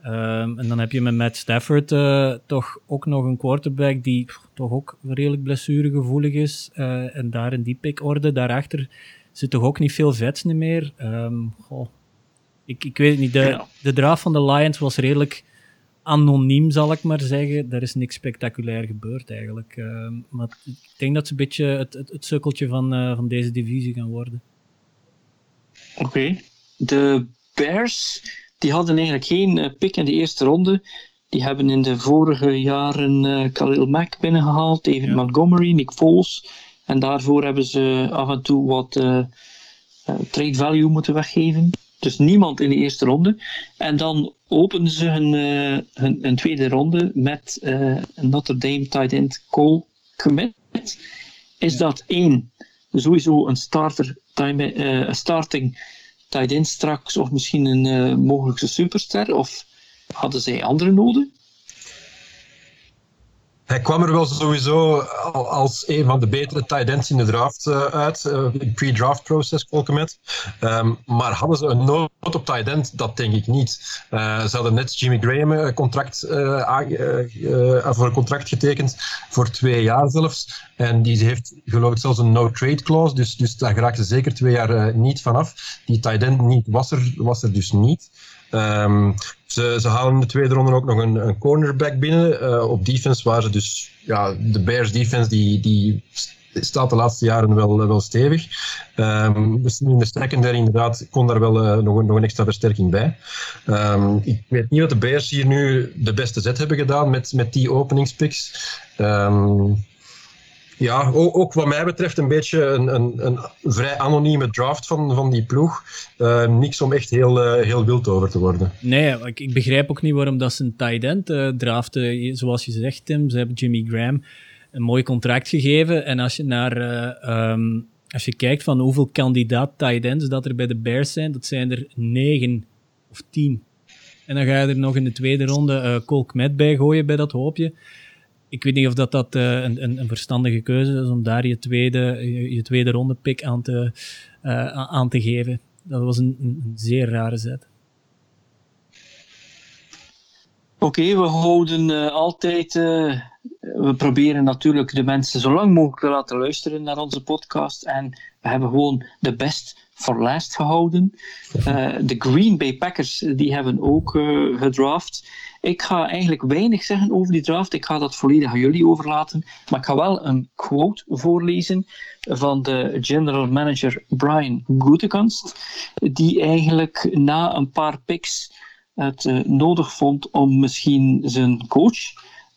Um, en dan heb je met Matt Stafford uh, toch ook nog een quarterback die toch ook redelijk blessuregevoelig is. Uh, en daar in die pickorde, daarachter zit toch ook niet veel vets meer. Um, goh. Ik, ik weet het niet. De, de draft van de Lions was redelijk anoniem, zal ik maar zeggen. Er is niks spectaculair gebeurd eigenlijk. Uh, maar ik denk dat ze een beetje het, het, het sukkeltje van, uh, van deze divisie gaan worden. Oké. Okay. De Bears die hadden eigenlijk geen uh, pick in de eerste ronde. Die hebben in de vorige jaren uh, Khalil Mack binnengehaald, David ja. Montgomery, Nick Foles. En daarvoor hebben ze af en toe wat uh, trade value moeten weggeven. Dus niemand in de eerste ronde. En dan openen ze hun, hun, hun tweede ronde met een Notre Dame tight end Cole Kmet. Is ja. dat één, sowieso een starter, time, starting tight end straks of misschien een uh, mogelijkse superster? Of hadden zij andere noden? Hij kwam er wel sowieso als een van de betere tight ends in de draft uh, uit, uh, pre-draft process, Colcomet. Um, ehm, maar hadden ze een nood op tight end? Dat denk ik niet. Uh, ze hadden net Jimmy Graham contract, voor een contract getekend, voor twee jaar zelfs. En die heeft geloof ik zelfs een no-trade clause, dus, dus daar ze zeker twee jaar niet vanaf. Die tight end niet, was, er, was er dus niet. Um, ze, ze, halen in de tweede ronde ook nog een, een cornerback binnen. Uh, op defense waar ze dus, ja, de Bears defense die, die staat de laatste jaren wel, wel stevig. Um, dus in de secondary inderdaad kon daar wel uh, nog, een, nog een extra versterking bij. Um, ik weet niet of de Bears hier nu de beste zet hebben gedaan met, met die openingspicks. Um, ja, ook, wat mij betreft een beetje een, een, een vrij anonieme draft van, van die ploeg. Uh, niks om echt heel, uh, heel wild over te worden. Nee, ik, begrijp ook niet waarom dat ze een tight end uh. Zoals je zegt, Tim, ze hebben Jimmy Graham een mooi contract gegeven. En als je naar... Um, als je kijkt van hoeveel kandidaat tight ends dat er bij de Bears zijn, dat zijn er negen of tien. En dan ga je er nog in de tweede ronde Cole Kmet bij gooien bij dat hoopje ik weet niet of dat, dat uh, een, een, een, verstandige keuze is om daar je tweede, je, je tweede ronde pick aan te, uh, aan te geven. Dat was een, een zeer rare zet. Oké, okay, we houden uh, altijd. we proberen natuurlijk de mensen zo lang mogelijk te laten luisteren naar onze podcast. En we hebben gewoon de best voor last gehouden. de Green Bay Packers die hebben ook gedraft. Ik ga eigenlijk weinig zeggen over die draft. Ik ga dat volledig aan jullie overlaten. Maar ik ga wel een quote voorlezen van de general manager Brian Gutekunst. Die eigenlijk na een paar picks het uh, nodig vond om misschien zijn coach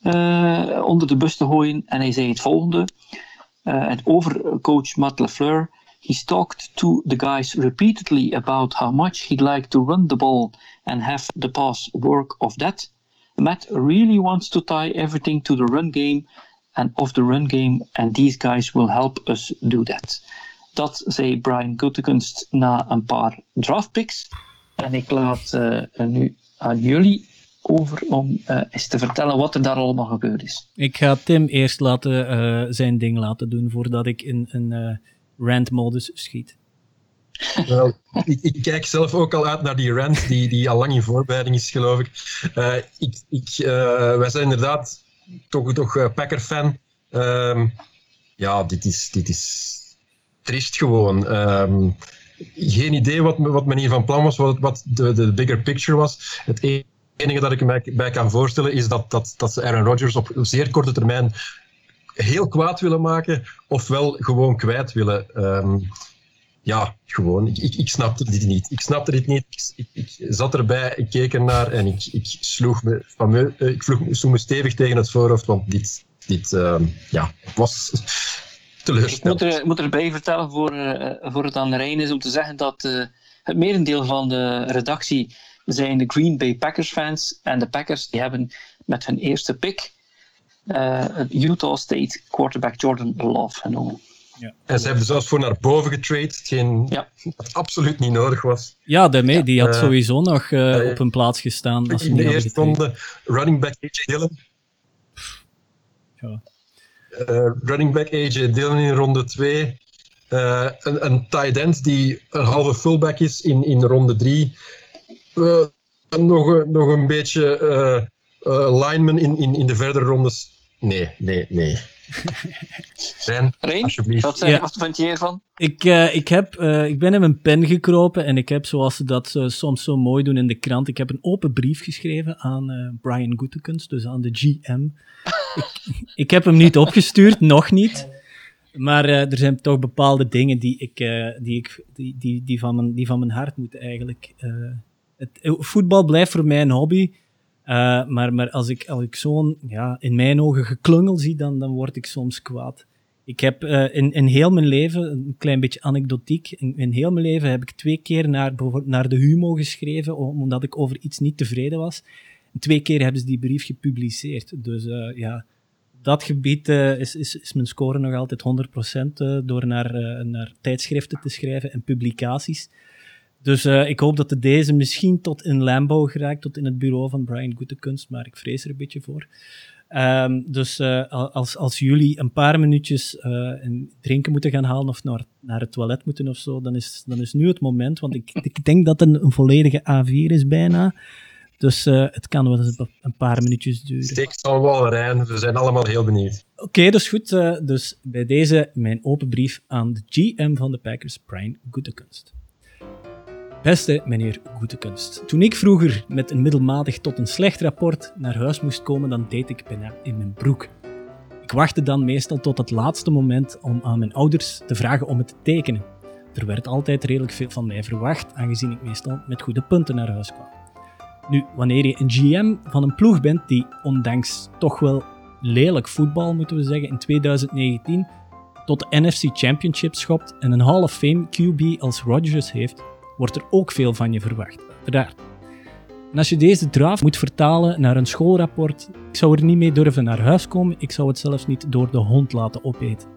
uh, onder de bus te gooien. En hij zei het volgende. Uh, over coach Matt LaFleur. He's talked to the guys repeatedly about how much he'd like to run the ball and have the pass work of that. Matt really wants to tie everything to the run game and of the run game, and these guys will help us do that. Dat zei Brian Gutekunst na een paar draft picks. En ik laat uh, nu aan jullie over om uh, eens te vertellen wat er daar allemaal gebeurd is. Ik ga Tim eerst laten, uh, zijn ding laten doen voordat ik in een rant-modus schiet. Ik, ik, kijk zelf ook al uit naar die rant die, die al lang in voorbereiding is, geloof ik. Uh, ik, ik uh, wij zijn inderdaad toch, toch uh, Packer-fan. Um, ja, dit is, dit is triest gewoon. Um, geen idee wat, wat men hier van plan was, wat, wat de, de bigger picture was. Het enige dat ik me bij kan voorstellen is dat, dat, dat ze Aaron Rodgers op zeer korte termijn heel kwaad willen maken, ofwel gewoon kwijt willen. Ehm, ja, gewoon. Ik, ik, ik, snapte dit niet. Ik snapte dit niet. Ik, ik, zat erbij, ik keek ernaar en ik, ik sloeg me, eh, ik sloeg, me stevig tegen het voorhoofd, want dit, dit uh, ja, was teleurstellend. Ik moet, er, erbij vertellen voor, uh, voor het aan de Rijn is om te zeggen dat uh, het merendeel van de redactie zijn de Green Bay Packers fans. En de Packers die hebben met hun eerste pick Utah State quarterback Jordan Love genomen. Ja. En ze hebben zelfs voor naar boven getrade, hetgeen ja. absoluut niet nodig was. Ja, daarmee, die had uh, sowieso nog uh, op een plaats gestaan. Als in de eerste ronde running back AJ Dillon. Ja. Uh, running back AJ Dillon in ronde 2. een, een tight end die een halve fullback is in, in ronde 3. nog, nog een beetje lineman in, in, in de verdere rondes. Nee, nee, nee. Ren, alsjeblieft. Wat, ja. wat vind je ervan? Ik, uh, ik, heb, uh, ik ben in mijn pen gekropen en ik heb, zoals ze dat uh, soms zo mooi doen in de krant, ik heb een open brief geschreven aan Brian Goetekens, dus aan de GM. ik, ik heb hem niet opgestuurd, nog niet. Maar er zijn toch bepaalde dingen die, ik, die, ik, die, die, die, van mijn, die van mijn hart moeten eigenlijk. het, voetbal blijft voor mij een hobby. Uh, maar, maar als ik, als ik zo'n, ja, in mijn ogen geklungel zie, dan, dan word ik soms kwaad. Ik heb uh, in, in heel mijn leven, een klein beetje anekdotiek, in, heel mijn leven heb ik twee keer naar, naar de Humo geschreven, omdat ik over iets niet tevreden was. Twee keer hebben ze die brief gepubliceerd. Dus uh, ja, dat gebied is, is, is mijn score nog altijd 100% door naar, naar tijdschriften te schrijven en publicaties. Dus uh, ik hoop dat de deze misschien tot in Lambo geraakt, tot in het bureau van Brian Goedekunst, maar ik vrees er een beetje voor. Um, dus uh, als, als jullie een paar minuutjes uh, een drinken moeten gaan halen of naar, naar het toilet moeten of zo, dan is, dan is nu het moment, want ik, ik denk dat het een, een volledige A4 is bijna. Dus het kan wel eens een paar minuutjes duren. Steek zal wel Rijn, we zijn allemaal heel benieuwd. Oké, okay, is goed. dus bij deze mijn open brief aan de GM van de Packers, Brian Goedekunst. Beste meneer Goedekunst, toen ik vroeger met een middelmatig tot een slecht rapport naar huis moest komen, dan deed ik bijna in mijn broek. Ik wachtte dan meestal tot het laatste moment om aan mijn ouders te vragen om het te tekenen. Er werd altijd redelijk veel van mij verwacht, aangezien ik meestal met goede punten naar huis kwam. Nu, wanneer je een GM van een ploeg bent die, ondanks toch wel lelijk voetbal, moeten we zeggen, in 2019 tot de NFC Championship schopt en een Hall of Fame QB als Rodgers heeft, wordt er ook veel van je verwacht, uiteraard. En als je deze draft moet vertalen naar een schoolrapport, ik zou er niet mee durven naar huis komen, ik zou het zelfs niet door de hond laten opeten.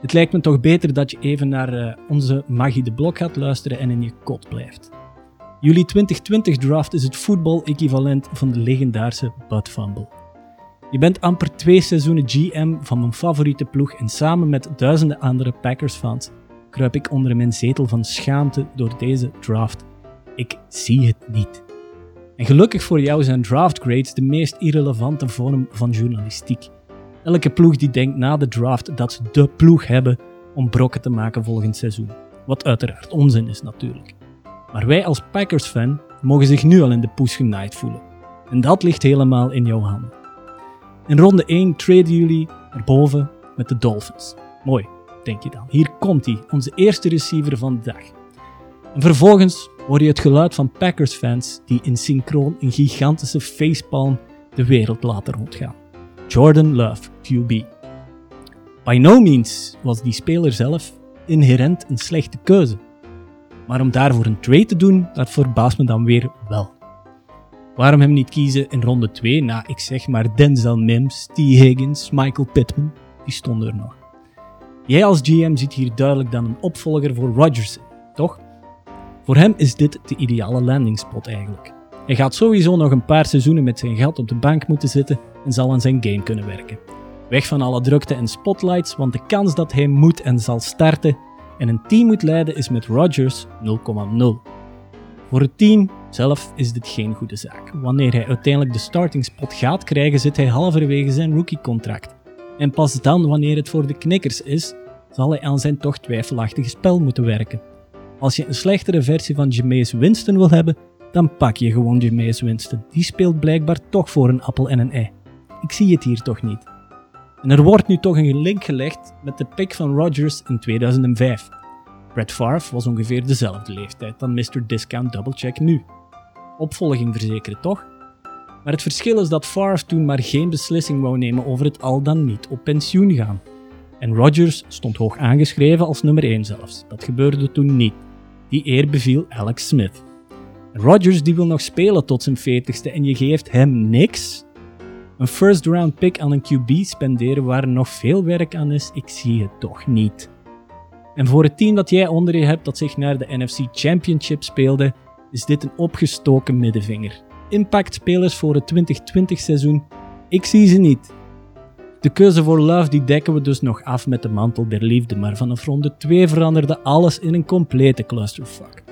Het lijkt me toch beter dat je even naar uh, onze Magie de Blok gaat luisteren en in je kot blijft. Jullie 2020 draft is het voetbal-equivalent van de legendarische Bud Fumble. Je bent amper twee seizoenen GM van mijn favoriete ploeg en samen met duizenden andere Packers-fans kruip ik onder mijn zetel van schaamte door deze draft. Ik zie het niet. En gelukkig voor jou zijn draft grades de meest irrelevante vorm van journalistiek. Elke ploeg die denkt na de draft dat ze de ploeg hebben om brokken te maken volgend seizoen. Wat uiteraard onzin is natuurlijk. Maar wij als Packers-fan mogen zich nu al in de poes genaaid voelen. En dat ligt helemaal in jouw handen. In ronde 1 traden jullie erboven met de Dolphins. Mooi denk je dan. Hier komt hij, onze eerste receiver van de dag. En vervolgens hoor je het geluid van Packers-fans die in synchroon een gigantische facepalm de wereld laten rondgaan. Jordan Love, QB. By no means was die speler zelf inherent een slechte keuze. Maar om daarvoor een trade te doen, dat verbaast me dan weer wel. Waarom hem niet kiezen in ronde 2? Nou, ik zeg maar Denzel Mims, T. Higgins, Michael Pittman, die stonden er nog. Jij als GM ziet hier duidelijk dan een opvolger voor Rodgers toch? Voor hem is dit de ideale landingspot eigenlijk. Hij gaat sowieso nog een paar seizoenen met zijn geld op de bank moeten zitten en zal aan zijn game kunnen werken. Weg van alle drukte en spotlights, want de kans dat hij moet en zal starten en een team moet leiden is met Rodgers 0,0. Voor het team zelf is dit geen goede zaak. Wanneer hij uiteindelijk de starting spot gaat krijgen, zit hij halverwege zijn rookiecontract. En pas dan, wanneer het voor de knikkers is, zal hij aan zijn toch twijfelachtige spel moeten werken. Als je een slechtere versie van Jameis Winston wil hebben, dan pak je gewoon Jameis Winston. Die speelt blijkbaar toch voor een appel en een ei. Ik zie het hier toch niet. En er wordt nu toch een link gelegd met de pick van Rodgers in 2005. Brett Favre was ongeveer dezelfde leeftijd dan Mr. Discount Doublecheck nu. Opvolging verzekeren toch? Maar het verschil is dat Favre toen maar geen beslissing wou nemen over het al dan niet op pensioen gaan. En Rodgers stond hoog aangeschreven als nummer 1 zelfs. Dat gebeurde toen niet. Die eer beviel Alex Smith. Rodgers die wil nog spelen tot zijn 40ste en je geeft hem niks? Een first round pick aan een QB spenderen waar nog veel werk aan is, ik zie het toch niet. En voor het team dat jij onder je hebt dat zich naar de NFC Championship speelde, is dit een opgestoken middenvinger. Impact-spelers voor het 2020-seizoen, ik zie ze niet. De keuze voor Love die dekken we dus nog af met de mantel der liefde, maar vanaf ronde 2 veranderde alles in een complete clusterfuck.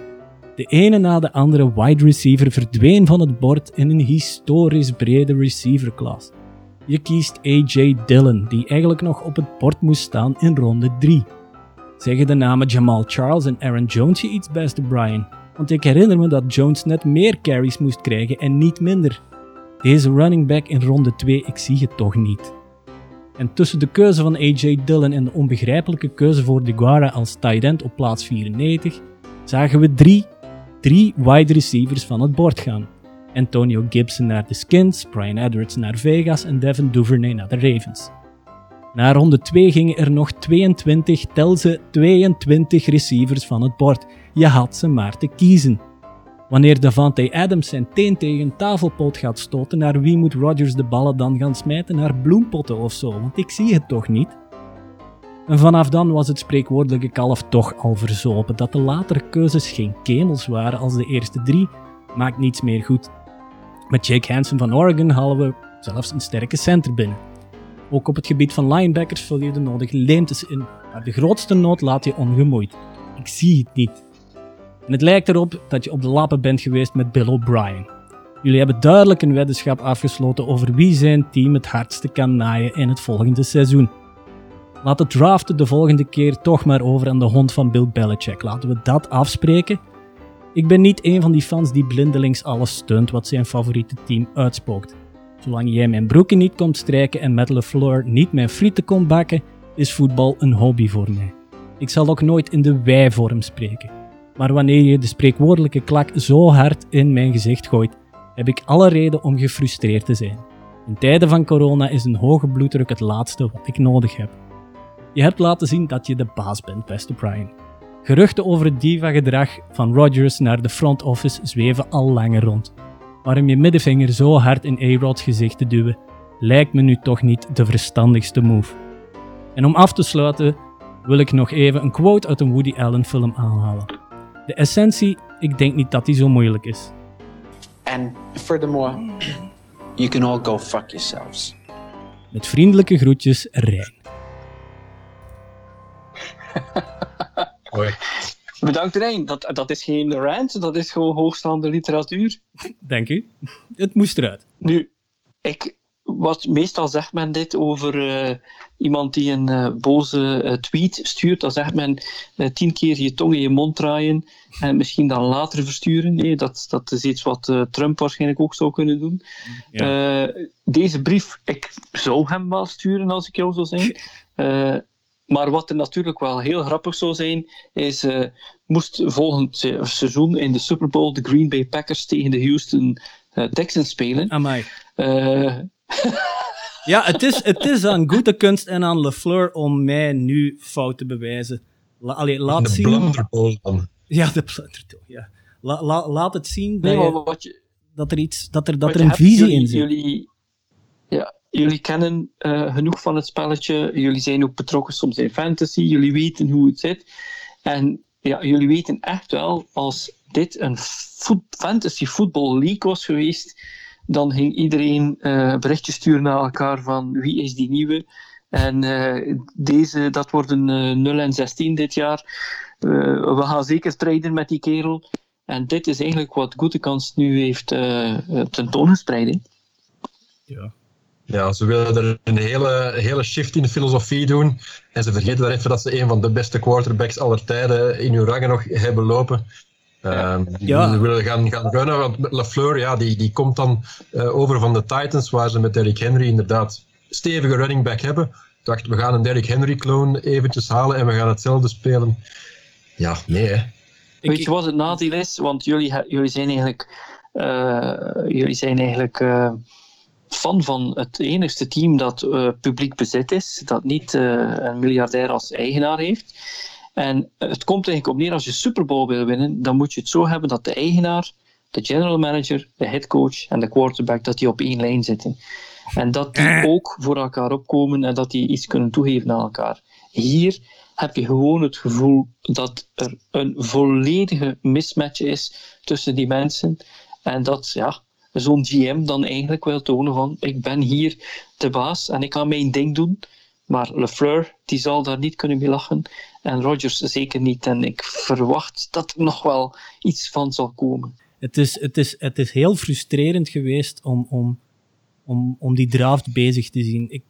De ene na de andere wide receiver verdween van het bord in een historisch brede receiverklas. Je kiest AJ Dillon, die eigenlijk nog op het bord moest staan in ronde 3. Zeggen de namen Jamal Charles en Aaron Jones je iets, beste Brian? Want ik herinner me dat Jones net meer carries moest krijgen en niet minder. Deze running back in ronde 2, ik zie het toch niet. En tussen de keuze van AJ Dillon en de onbegrijpelijke keuze voor DeGuara als tight end op plaats 94, zagen we drie, drie wide receivers van het bord gaan. Antonio Gibson naar de Skins, Brian Edwards naar Vegas en Devin Duvernay naar de Ravens. Na ronde 2 gingen er nog 22, tel ze 22 receivers van het bord. Je had ze maar te kiezen. Wanneer Davante Adams zijn teen tegen tafelpoot gaat stoten, naar wie moet Rodgers de ballen dan gaan smijten? Naar bloempotten of zo, want ik zie het toch niet? En vanaf dan was het spreekwoordelijke kalf toch al verzopen. Dat de latere keuzes geen kemels waren als de eerste drie, maakt niets meer goed. Met Jake Hansen van Oregon halen we zelfs een sterke center binnen. Ook op het gebied van linebackers vul je de nodige leemtes in, maar de grootste nood laat je ongemoeid. Ik zie het niet. En het lijkt erop dat je op de lappen bent geweest met Bill O'Brien. Jullie hebben duidelijk een weddenschap afgesloten over wie zijn team het hardste kan naaien in het volgende seizoen. Laat het draften de volgende keer toch maar over aan de hond van Bill Belichick. Laten we dat afspreken. Ik ben niet een van die fans die blindelings alles steunt wat zijn favoriete team uitspookt. Zolang jij mijn broeken niet komt strijken en met LeFleur niet mijn frieten komt bakken, is voetbal een hobby voor mij. Ik zal ook nooit in de wij-vorm spreken. Maar wanneer je de spreekwoordelijke klak zo hard in mijn gezicht gooit, heb ik alle reden om gefrustreerd te zijn. In tijden van corona is een hoge bloeddruk het laatste wat ik nodig heb. Je hebt laten zien dat je de baas bent, beste Brian. Geruchten over het diva-gedrag van Rodgers naar de front office zweven al langer rond. Maar om je middenvinger zo hard in A-Rod's gezicht te duwen, lijkt me nu toch niet de verstandigste move. En om af te sluiten wil ik nog even een quote uit een Woody Allen film aanhalen. De essentie, ik denk niet dat die zo moeilijk is. And furthermore, you can all go fuck yourselves. Met vriendelijke groetjes, Rijn. Hoi. Bedankt Rijn, dat, dat is geen rant, dat is gewoon hoogstaande literatuur. Dank u. Het moest eruit. Nu, ik, wat meestal zegt men dit over eh, iemand die een eh, boze eh, tweet stuurt, dan zegt men tien keer je tong in je mond draaien en misschien dan later versturen. Nee, dat, dat is iets wat Trump waarschijnlijk ook zou kunnen doen. Deze brief, ik zou hem wel sturen als ik jou zou zijn. Maar wat er natuurlijk wel heel grappig zou zijn, is moest volgend se- seizoen in de Super Bowl de Green Bay Packers tegen de Houston Texans spelen. Amai. Ja, het is, het is aan goede kunst en aan LeFleur om mij nu fout te bewijzen. La, allee, laat De zien... Ja, de blundertool, ja. La, la- laat het zien dat, nee, je- maar wat je, dat er, iets, dat er, dat wat er een visie in zit. Jullie, ja, jullie kennen eh, genoeg van het spelletje. Jullie zijn ook betrokken soms in fantasy. Jullie weten hoe het zit. En ja, jullie weten echt wel, als dit een voet- fantasy football league was geweest, dan ging iedereen eh, berichtjes sturen naar elkaar van wie is die nieuwe. En eh, deze, dat worden eh 0 en 16 dit jaar. Eh, we gaan zeker traden met die kerel. En dit is eigenlijk wat Goedekans nu heeft tentoongespreid. hè. Ja. Ja, ze willen er een hele, hele shift in de filosofie doen. En ze vergeten daar even dat ze een van de beste quarterbacks aller tijden in hun rangen nog hebben lopen. Ehm, Ja. Die willen gaan, gaan runnen, want met LaFleur, ja, die, die komt dan eh, over van de Titans, waar ze met Derrick Henry inderdaad stevige running back hebben. Ik dacht, we gaan een Derrick Henry-clone eventjes halen en we gaan hetzelfde spelen. Ja, nee hè. Ik- Weet je wat het nadeel is? Want jullie, jullie zijn eigenlijk, eh, jullie zijn eigenlijk eh, fan van het enigste team dat eh, publiek bezit is, dat niet eh, een miljardair als eigenaar heeft. En het komt eigenlijk op neer, als je Super Bowl wil winnen, dan moet je het zo hebben dat de eigenaar, de general manager, de headcoach en de quarterback, dat die op één lijn zitten. En dat die ook voor elkaar opkomen en dat die iets kunnen toegeven aan elkaar. Hier heb je gewoon het gevoel dat er een volledige mismatch is tussen die mensen. En dat ja, zo'n GM dan eigenlijk wil tonen van ik ben hier de baas en ik ga mijn ding doen. Maar LeFleur die zal daar niet kunnen mee lachen. En Rodgers zeker niet. En ik verwacht dat er nog wel iets van zal komen. Het is, het is, het is heel frustrerend geweest om, om, om, om die draft bezig te zien. Ik,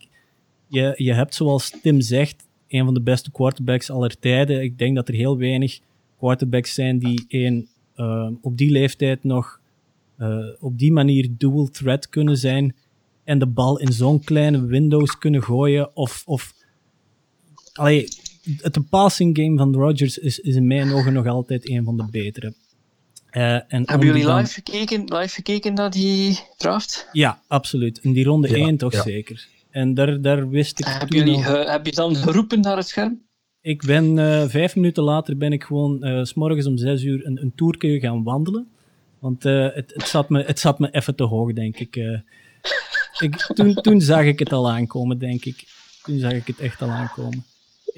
je, je hebt, zoals Tim zegt, een van de beste quarterbacks aller tijden. Ik denk dat er heel weinig quarterbacks zijn die één, eh, op die leeftijd nog eh, op die manier dual threat kunnen zijn en de bal in zo'n kleine windows kunnen gooien. Of, of allee, het passing game van Rodgers is, is in mijn ogen nog altijd een van de betere. Eh, en Hebben jullie dan- live gekeken, live gekeken naar die draft? Ja, absoluut. In die ronde Ja, 1 toch ja. zeker. En daar, daar wist ik toen jullie, al- heb je dan geroepen naar het scherm? Ik ben eh, vijf minuten later ben ik gewoon eh, s s'morgens om zes uur een, een toerke gaan wandelen. Want eh, het, het, zat me, het zat me even te hoog, denk ik. eh. ik toen, toen zag ik het al aankomen, denk ik. Toen zag ik het echt al aankomen.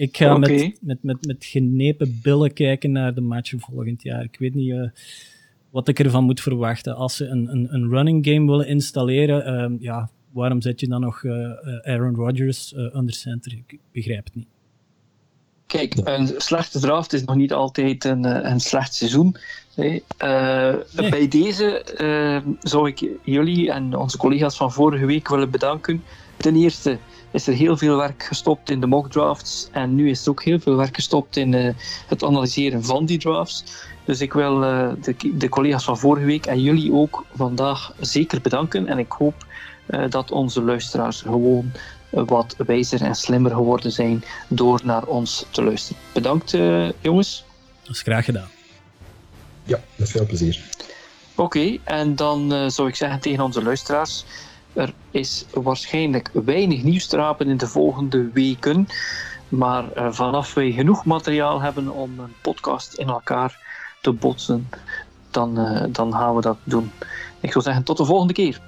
Ik ga met, met, met, met genepen billen kijken naar de match volgend jaar. Ik weet niet eh, wat ik ervan moet verwachten. Als ze een, een, een running game willen installeren, ehm, ja, waarom zet je dan nog eh, eh, Aaron Rodgers under center? Ik begrijp het niet. Kijk, een slechte draft is nog niet altijd een, een slecht seizoen. Nee. Bij deze eh, zou ik jullie en onze collega's van vorige week willen bedanken. Ten eerste is er heel veel werk gestopt in de mock drafts en nu is er ook heel veel werk gestopt in eh, het analyseren van die drafts. Dus ik wil eh, de, de collega's van vorige week en jullie ook vandaag zeker bedanken. En ik hoop eh, dat onze luisteraars gewoon wat wijzer en slimmer geworden zijn door naar ons te luisteren. Bedankt, eh, jongens. Dat is graag gedaan. Ja, met veel plezier. Oké, en dan eh, zou ik zeggen tegen onze luisteraars: er is waarschijnlijk weinig nieuws te rapen in de volgende weken. Maar eh, vanaf wij genoeg materiaal hebben om een podcast in elkaar te botsen, dan, eh, dan gaan we dat doen. Ik zou zeggen, tot de volgende keer.